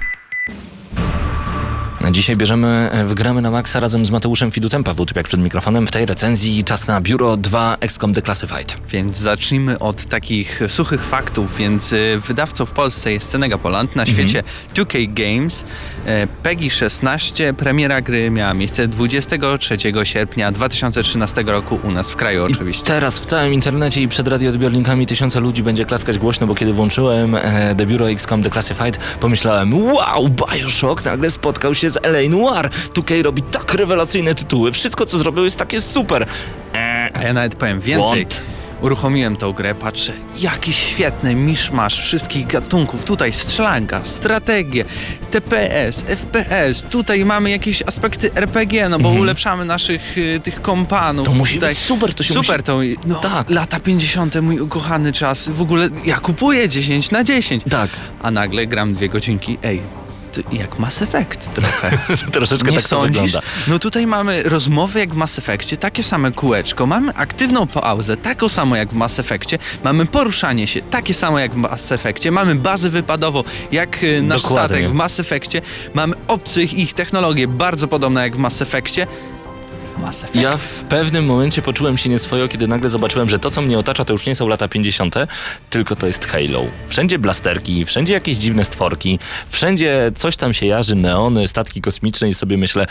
Dzisiaj bierzemy e, w Gramy na Maxa razem z Mateuszem Fidutem, Paweł Typiak przed mikrofonem. W tej recenzji czas na Biuro 2 XCOM Declassified. Więc zacznijmy od takich suchych faktów. Więc y, wydawcą w Polsce jest Senega Poland, na świecie 2K Games. E, PEGI 16, premiera gry miała miejsce 23 sierpnia 2013 roku u nas w kraju oczywiście. Teraz w całym internecie i przed radioodbiornikami tysiące ludzi będzie klaskać głośno, bo kiedy włączyłem e, The Bureau XCOM Declassified, pomyślałem, wow, Bioshock nagle spotkał się z LA Noir. 2K robi tak rewelacyjne tytuły, wszystko co zrobił jest takie super. Eee, A ja nawet powiem więcej. błąd. Uruchomiłem tą grę, patrzę, jaki świetny miszmasz wszystkich gatunków. Tutaj strzelanka, strategie, TPS, FPS. Tutaj mamy jakieś aspekty RPG, no bo ulepszamy naszych y, tych kompanów. Mhm. To musi tutaj. być super, to się Super musi... to, no, Tak. lata 50. mój ukochany czas. W ogóle ja kupuję 10 na 10. Tak, A nagle gram dwie godzinki. Ej, jak Mass Effect trochę. (laughs) troszeczkę Nie tak to sądzisz? wygląda. No tutaj mamy rozmowy jak w Mass Effectie, takie same kółeczko, mamy aktywną pauzę, taką samą jak w Mass Effectie, mamy poruszanie się, takie samo jak w Mass Effectie, mamy bazę wypadową jak y, nasz Dokładnie. statek w Mass Effectie, mamy obcych ich technologie bardzo podobne jak w Mass Effectie. Mass Effect. Ja w pewnym momencie poczułem się nieswojo, kiedy nagle zobaczyłem, że to, co mnie otacza, to już nie są lata 50., tylko to jest Halo. Wszędzie blasterki, wszędzie jakieś dziwne stworki, wszędzie coś tam się jarzy, neony, statki kosmiczne i sobie myślę,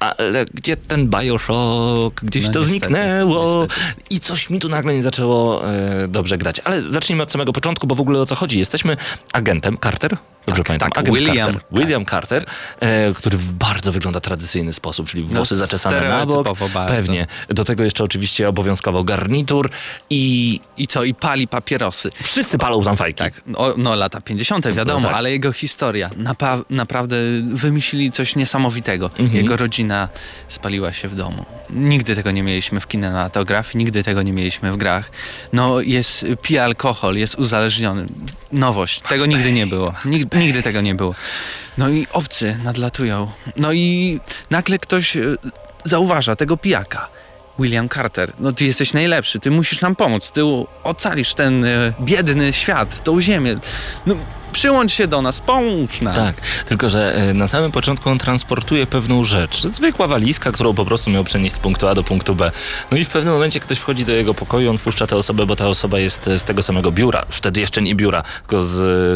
ale gdzie ten Bioshock? Gdzieś No to niestety, zniknęło. niestety. I coś mi tu nagle nie zaczęło e, dobrze grać. Ale zacznijmy od samego początku, bo w ogóle o co chodzi? Jesteśmy agentem Carter. Dobrze Tak, pamiętam. tak, William Carter. William Carter, e, który w bardzo wygląda tradycyjny sposób, czyli włosy No, zaczesane na bok. bardzo. Pewnie. Do tego jeszcze oczywiście obowiązkowo garnitur i I co, i pali papierosy. wszyscy palą tam fajki. Tak, no, no lata 50. wiadomo, No tak. ale jego historia. Napa- naprawdę wymyślili coś niesamowitego. Mhm. Jego rodzina spaliła się w domu. Nigdy tego nie mieliśmy w kinematografii, nigdy tego nie mieliśmy w grach. No jest, pije alkohol, jest uzależniony. Nowość, tego nigdy nie było. Nig- nigdy tego nie było. No i obcy nadlatują. No i nagle ktoś e, zauważa tego pijaka. William Carter, no ty jesteś najlepszy, ty musisz nam pomóc, ty ocalisz ten e, biedny świat, tą ziemię. No przyłącz się do nas, pomóż nam. Tak, tylko że e, na samym początku on transportuje pewną rzecz. Zwykła walizka, którą po prostu miał przenieść z punktu A do punktu B. No i w pewnym momencie ktoś wchodzi do jego pokoju, on wpuszcza tę osobę, bo ta osoba jest e, z tego samego biura. Wtedy jeszcze nie biura, tylko z,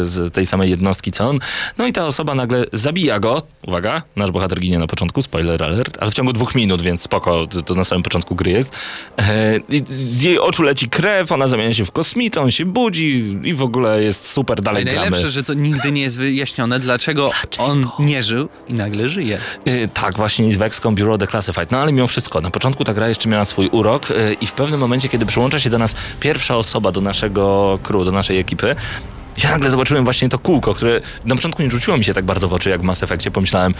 z tej samej jednostki co on. No i ta osoba nagle zabija go. Uwaga, nasz bohater ginie na początku, spoiler alert, ale w ciągu dwóch minut, więc spoko, to, na samym początku gry jest. E, i z jej oczu leci krew, ona zamienia się w kosmitę, on się budzi i w ogóle jest super, I dalej gramy. najlepsze, że to nigdy nie jest wyjaśnione, dlaczego, on nie żył i nagle żyje. Yy, tak, właśnie z Vexcom Bureau Declassified. No ale mimo wszystko, na początku ta gra jeszcze miała swój urok yy, i w pewnym momencie, kiedy przyłącza się do nas pierwsza osoba do naszego crew, do naszej ekipy, ja nagle zobaczyłem właśnie to kółko, które na początku nie rzuciło mi się tak bardzo w oczy jak w Mass Effectie. Pomyślałem,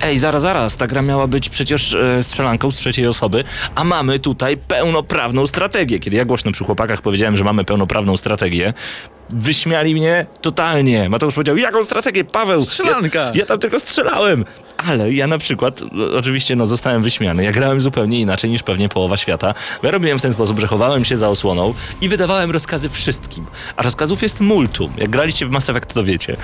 ej, zaraz, zaraz, ta gra miała być przecież e, strzelanką z trzeciej osoby, a mamy tutaj pełnoprawną strategię. Kiedy ja głośno przy chłopakach powiedziałem, że mamy pełnoprawną strategię, wyśmiali mnie totalnie. Mateusz powiedział, jaką strategię, Paweł? Strzelanka. Ja, ja tam tylko strzelałem. Ale ja na przykład, oczywiście no zostałem wyśmiany. Ja grałem zupełnie inaczej niż pewnie połowa świata. Ja robiłem w ten sposób, że chowałem się za osłoną i wydawałem rozkazy wszystkim. A rozkazów jest multum. Jak graliście w Mass Effect, to wiecie.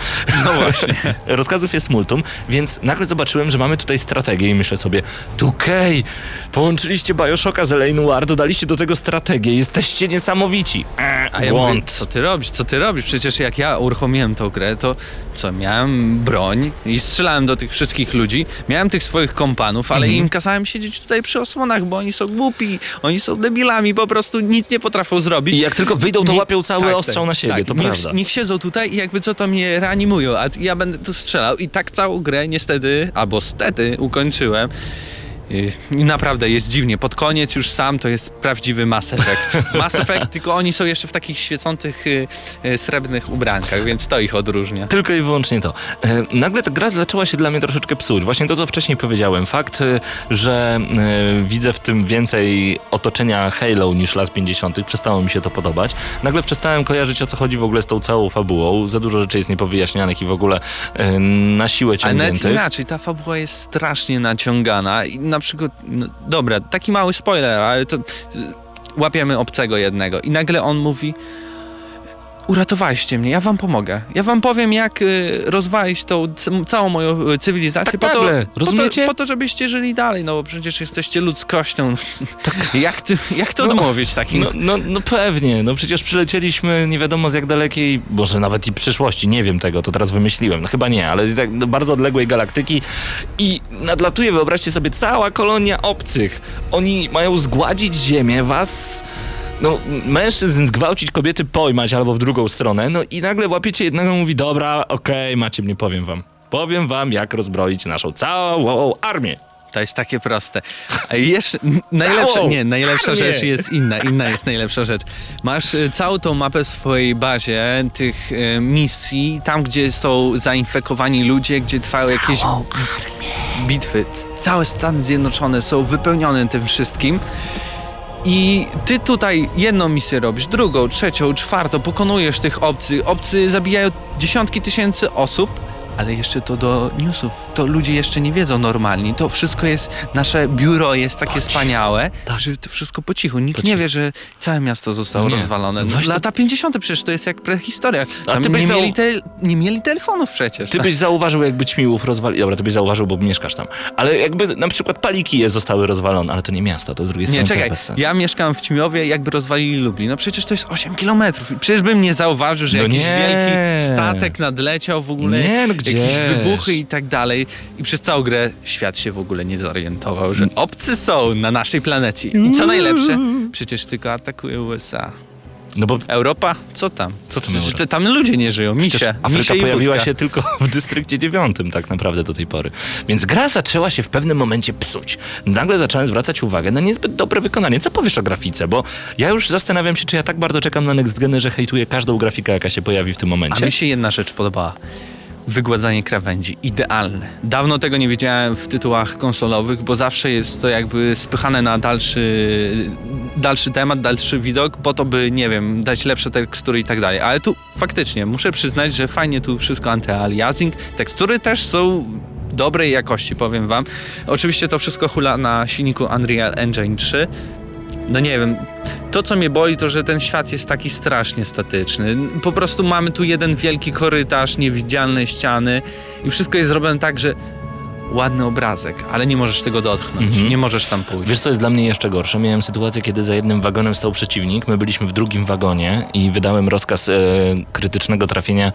No właśnie. (laughs) rozkazów jest multum, więc nagle zobaczyłem, że mamy tutaj strategię i myślę sobie, okej, połączyliście Bioshocka z LA Noir, dodaliście do tego strategię, jesteście niesamowici. A ja mówię, błąd. co ty robisz, co ty robisz? Przecież jak ja uruchomiłem tą grę, to co, miałem broń i strzelałem do tych wszystkich ludzi, miałem tych swoich kompanów, ale Mhm. im kazałem siedzieć tutaj przy osłonach, bo oni są głupi, oni są debilami, po prostu nic nie potrafią zrobić. I jak tylko wyjdą, to Nie- łapią cały tak, ostrzał tak, na siebie, tak. to niech, prawda. Niech siedzą tutaj i jakby co to mnie reanimują, a ja będę tu strzelał i tak całą grę niestety, albo stety ukończyłem. I naprawdę jest dziwnie. Pod koniec już sam to jest prawdziwy Mass Effect. (laughs) Mass Effect, tylko oni są jeszcze w takich świecących y, y, srebrnych ubrankach, więc to ich odróżnia. Tylko i wyłącznie to. E, nagle ta gra zaczęła się dla mnie troszeczkę psuć. Właśnie to, co wcześniej powiedziałem. Fakt, e, że widzę w tym więcej otoczenia Halo niż lat 50. Przestało mi się to podobać. Nagle przestałem kojarzyć, o co chodzi w ogóle z tą całą fabułą. Za dużo rzeczy jest niepowyjaśnianych i w ogóle na siłę Ale ciągniętych. inaczej, ta fabuła jest strasznie naciągana i na przykład, no, dobra, taki mały spoiler, ale to y, łapiemy obcego jednego. I nagle on mówi uratowaliście mnie, ja wam pomogę. Ja wam powiem, jak y, rozwalić tą całą moją y, cywilizację Tak po, to, nagle, po, rozumiecie? to, po to, żebyście żyli dalej, no bo przecież jesteście ludzkością. (laughs) jak, ty, jak to No, odmówić takim? No, no, no pewnie, no przecież przylecieliśmy nie wiadomo z jak dalekiej, może nawet i przyszłości, nie wiem tego, to teraz wymyśliłem, no chyba nie, ale z tak do bardzo odległej galaktyki i nadlatuje, wyobraźcie sobie, cała kolonia obcych. Oni mają zgładzić Ziemię, was... No, mężczyzn zgwałcić, kobiety pojmać albo w drugą stronę, no i nagle łapiecie jednego i mówi, dobra, okej, macie mnie, powiem wam. Powiem wam, jak rozbroić naszą całą armię. To jest takie proste. A jeszcze najlepsza, nie, najlepsza armię. rzecz jest inna. Inna jest najlepsza rzecz. Masz y, całą tą mapę w swojej bazie tych y, misji, tam gdzie są zainfekowani ludzie, gdzie trwają jakieś bitwy. C- Całe Stany Zjednoczone są wypełnione tym wszystkim. I ty tutaj jedną misję robisz, drugą, trzecią, czwartą, pokonujesz tych obcych. Obcy zabijają dziesiątki tysięcy osób, ale jeszcze to do newsów. To ludzie jeszcze nie wiedzą normalnie. To wszystko jest, nasze biuro jest takie wspaniałe, że to wszystko po cichu. Nikt Tak. Po nie cichu. wie, że całe miasto zostało Nie. rozwalone. No, Właśnie to- Lata 50. przecież to jest jak prehistoria. A ty byś nie, zau- mieli te, nie mieli telefonów przecież. Ty byś (laughs) zauważył, jakby ćmiłów rozwali. Dobra, ty byś zauważył, bo mieszkasz tam. Ale jakby na przykład palikije zostały rozwalone, ale to nie miasto, to z drugiej Nie, strony to czekaj, bez sensu. ja mieszkam w Ćmiowie, jakby rozwalili Lublin. No przecież to jest 8 kilometrów. I Przecież bym nie zauważył, że No jakiś nie. wielki statek nadleciał w ogóle, Nie, no jakieś wybuchy i tak dalej. I przez całą grę świat się w ogóle nie zorientował, że obcy są na naszej planecie. I co najlepsze, przecież tylko atakuje USA. No bo Europa? Co tam? Co tam Przecież te, tam ludzie nie żyją, przecież misie. Afryka misie pojawiła wódka. się tylko w dystrykcie dziewiątym tak naprawdę do tej pory. Więc gra zaczęła się w pewnym momencie psuć. Nagle zacząłem zwracać uwagę na niezbyt dobre wykonanie. Co powiesz o grafice? Bo ja już zastanawiam się, czy ja tak bardzo czekam na Next Geny, że hejtuję każdą grafikę, jaka się pojawi w tym A momencie. mi się jedna rzecz podobała. Wygładzanie krawędzi. Idealne. Dawno tego nie wiedziałem w tytułach konsolowych, bo zawsze jest to jakby spychane na dalszy, dalszy temat, dalszy widok, po to by, nie wiem, dać lepsze tekstury i tak dalej. Ale tu faktycznie muszę przyznać, że fajnie tu wszystko anty-aliasing. Tekstury też są dobrej jakości, powiem wam. Oczywiście to wszystko hula na silniku Unreal Engine 3. No nie wiem, to co mnie boli to, że ten świat jest taki strasznie statyczny. Po prostu mamy tu jeden wielki korytarz, niewidzialne ściany i wszystko jest zrobione tak, że ładny obrazek, ale nie możesz tego dotknąć, Mhm. nie możesz tam pójść. Wiesz, co jest dla mnie jeszcze gorsze? Miałem sytuację, kiedy za jednym wagonem stał przeciwnik. My byliśmy w drugim wagonie i wydałem rozkaz e, krytycznego trafienia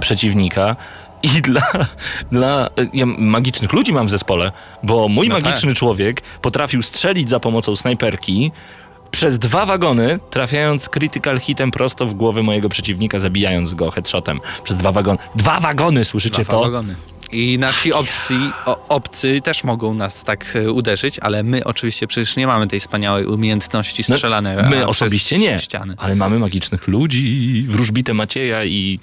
przeciwnika. (laughs) I dla, dla e, ja magicznych ludzi mam w zespole, bo mój No magiczny człowiek potrafił strzelić za pomocą snajperki przez dwa wagony, trafiając critical hitem prosto w głowę mojego przeciwnika, zabijając go headshotem. Przez dwa wagony. Dwa wagony, słyszycie Dwa to? wagony. I nasi obcy, o, obcy też mogą nas tak e, uderzyć, ale my oczywiście przecież nie mamy tej wspaniałej umiejętności No, strzelania. My przez osobiście nie, Ściany. ale mamy magicznych ludzi, wróżbitę Macieja i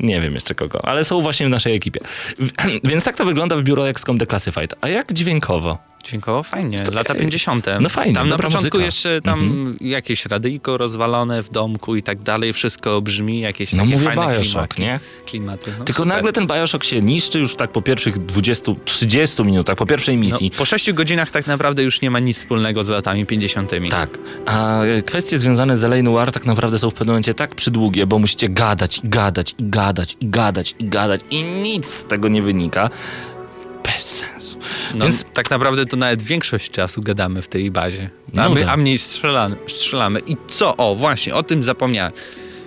nie wiem jeszcze kogo, ale są właśnie w naszej ekipie. (clears throat) Więc tak to wygląda w biuro XCOM Declassified. A jak dźwiękowo? Dźwiękowo fajnie, Sto- lata 50. No fajnie, Tam na początku muzyka. jeszcze tam Mhm. jakieś radyjko rozwalone w domku i tak dalej, wszystko brzmi, jakieś No mówię fajne Bioshock, klimaty. nie? klimaty. No, Tylko super. nagle ten Bioshock się niszczy już tak po pierwszych 20-30 minutach, po pierwszej misji. No, po 6 godzinach tak naprawdę już nie ma nic wspólnego z latami 50. Tak, a kwestie związane z L.A. Noir tak naprawdę są w pewnym momencie tak przydługie, bo musicie gadać i gadać i gadać i gadać i gadać i nic z tego nie wynika. Bez sensu. No, Więc tak naprawdę to nawet większość czasu gadamy w tej bazie. A, No my, tak. a mniej strzelamy, strzelamy. I co? O, właśnie, o tym zapomniałem.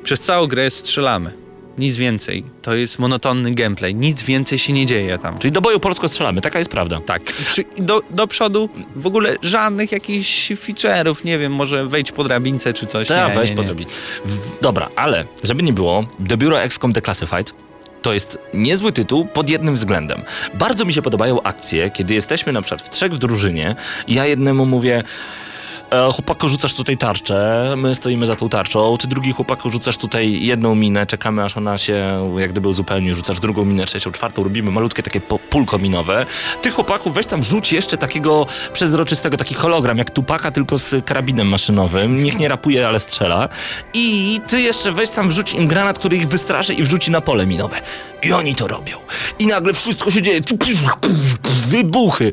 Przez całą grę strzelamy. Nic więcej. To jest monotonny gameplay. Nic więcej się nie dzieje tam. Czyli do boju polsko strzelamy, taka jest prawda. Tak. Przy, do, do przodu w ogóle żadnych jakichś feature'ów, nie wiem, może wejdź po drabince czy coś. Nie, wejść nie, po nie. W- Dobra, ale żeby nie było, do biura XCOM Declassified to jest niezły tytuł pod jednym względem. Bardzo mi się podobają akcje, kiedy jesteśmy na przykład w trzech w drużynie ja jednemu mówię chłopaku rzucasz tutaj tarczę, my stoimy za tą tarczą, ty drugi chłopaku rzucasz tutaj jedną minę, czekamy aż ona się jak gdyby uzupełni, rzucasz drugą minę, trzecią, czwartą, robimy malutkie takie pulko minowe. Ty chłopaku weź tam rzuć jeszcze takiego przezroczystego, taki hologram jak Tupaka, tylko z karabinem maszynowym, niech nie rapuje, ale strzela. I ty jeszcze weź tam wrzuć im granat, który ich wystraszy i wrzuci na pole minowe. I oni to robią. I nagle wszystko się dzieje. Wybuchy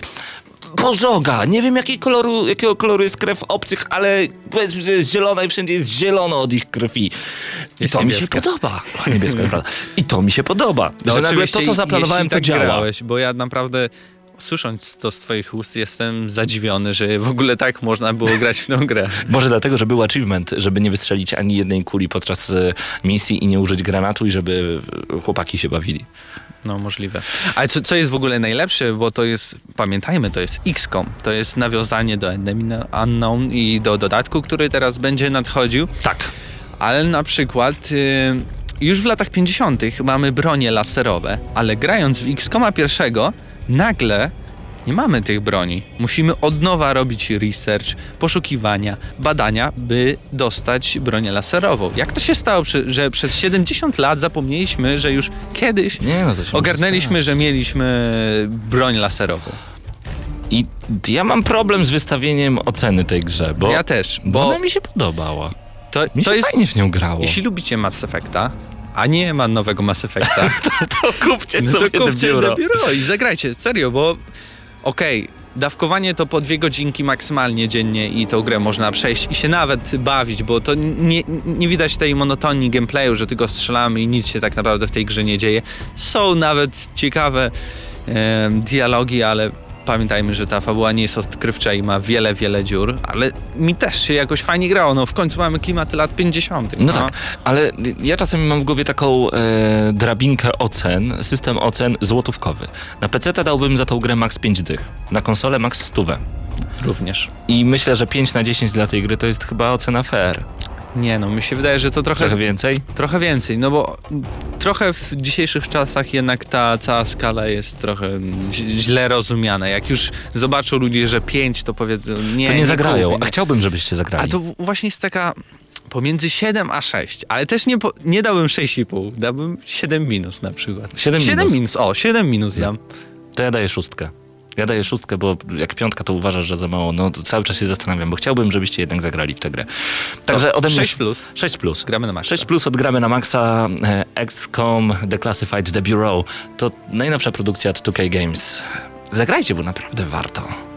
pożoga. Nie wiem jakiej koloru, jakiego koloru jest krew obcych, ale powiedzmy, że jest zielona i wszędzie jest zielono od ich krwi. I to mi się podoba. O, niebieska. (laughs) I to mi się podoba. że nagle to, co zaplanowałem, to tak działa. grałeś, bo ja naprawdę słysząc to z twoich ust jestem zadziwiony, że w ogóle tak można było grać w tą grę. (laughs) Może dlatego, że był achievement, żeby nie wystrzelić ani jednej kuli podczas e, misji i nie użyć granatu i żeby chłopaki się bawili. No możliwe. Ale co, co jest w ogóle najlepsze, bo to jest, pamiętajmy, to jest XCOM. To jest nawiązanie do Enemy Unknown i do dodatku, który teraz będzie nadchodził. Tak. Ale na przykład y, już w latach 50. mamy bronie laserowe, ale grając w XCOMa pierwszego, nagle nie mamy tych broni. Musimy od nowa robić research, poszukiwania, badania, by dostać bronię laserową. Jak to się stało, że przez 70 lat zapomnieliśmy, że już kiedyś Nie, no to ogarnęliśmy, że mieliśmy broń laserową? I ja mam problem z wystawieniem oceny tej grze, bo, ja też, bo bo ona mi się podobała. to, Mi to się jest... fajnie w nią grało. Jeśli lubicie Mass Effecta, a nie ma nowego Mass Effecta, (laughs) to kupcie No to sobie kupcie biuro. do biuro i zagrajcie, serio, bo okej, dawkowanie to po dwie godzinki maksymalnie dziennie i tą grę można przejść i się nawet bawić, bo to nie, nie widać tej monotonii gameplayu, że tylko strzelamy i nic się tak naprawdę w tej grze nie dzieje. Są nawet ciekawe e, dialogi, ale pamiętajmy, że ta fabuła nie jest odkrywcza i ma wiele, wiele dziur, ale mi też się jakoś fajnie grało, no w końcu mamy klimaty lat 50. No tak, ale ja czasami mam w głowie taką e, drabinkę ocen, system ocen złotówkowy. Na PC dałbym za tą grę max 5 dych, na konsolę max 100. Również. I myślę, że 5 na 10 dla tej gry to jest chyba ocena fair. Nie no, mi się wydaje, że to trochę Trochę więcej? Trochę więcej, no bo trochę w dzisiejszych czasach jednak ta cała skala jest trochę źle rozumiana. Jak już zobaczą ludzie, że 5, to powiedzą nie. to nie, zagrają, kupię, a chciałbym, żebyście zagrali. A to właśnie jest taka pomiędzy 7 a 6, ale też nie, po, nie dałbym 6,5, dałbym 7 minus na przykład. 7 minus. 7 minus, o, 7 minus dam. To ja daję szóstkę. Ja daję szóstkę, bo jak piątka to uważasz, że za mało. No to cały czas się zastanawiam, bo chciałbym, żebyście jednak zagrali w tę grę. Także ode mnie 6 plus. 6 plus. Gramy na maksa. 6 plus odgramy na maksa. E, XCOM Declassified The Bureau to najnowsza produkcja od 2K Games. Zagrajcie, bo naprawdę warto.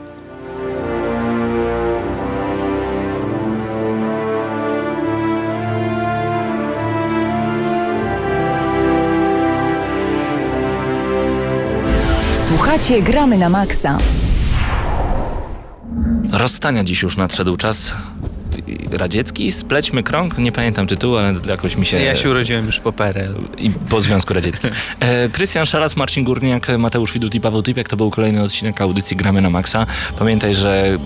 Słuchacie Gramy na Maxa. Rozstania dziś już nadszedł czas. Radziecki, splećmy krąg, nie pamiętam tytułu, ale jakoś mi się... Ja się urodziłem już po PRL. i po Związku Radzieckim. (laughs) E, Krystian Szalas, Marcin Górniak, Mateusz Widut i Paweł Typiak to był kolejny odcinek audycji Gramy na Maxa. Pamiętaj, że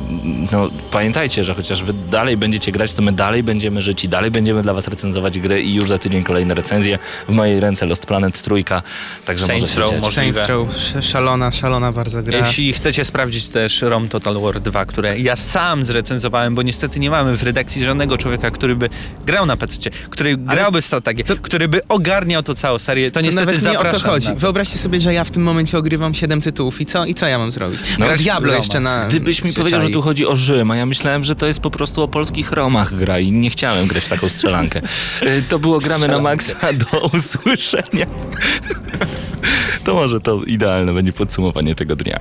no, pamiętajcie, że chociaż wy dalej będziecie grać, to my dalej będziemy żyć i dalej będziemy dla was recenzować gry i już za tydzień kolejne recenzje. W mojej ręce Lost Planet trójka, także Saints może Row, Saints. Row, sz- szalona, szalona bardzo gra. Jeśli chcecie sprawdzić też ROM Total War 2, które ja sam zrecenzowałem, bo niestety nie mamy w redakcji żadnego człowieka, który by grał na PC, który grałby strategię, który by ogarniał to całą serię, to To niestety nawet nie o to chodzi. na to. Wyobraźcie sobie, że ja w tym momencie ogrywam 7 tytułów i co? I co ja mam zrobić? No, No, Diablo jeszcze na... Gdybyś mi powiedział, że tu chodzi o Rzym, a ja myślałem, że to jest po prostu o polskich Romach gra i nie chciałem grać w taką strzelankę. E, (laughs) To było Gramy na Maxa, do usłyszenia. (laughs) To może to idealne będzie podsumowanie tego dnia.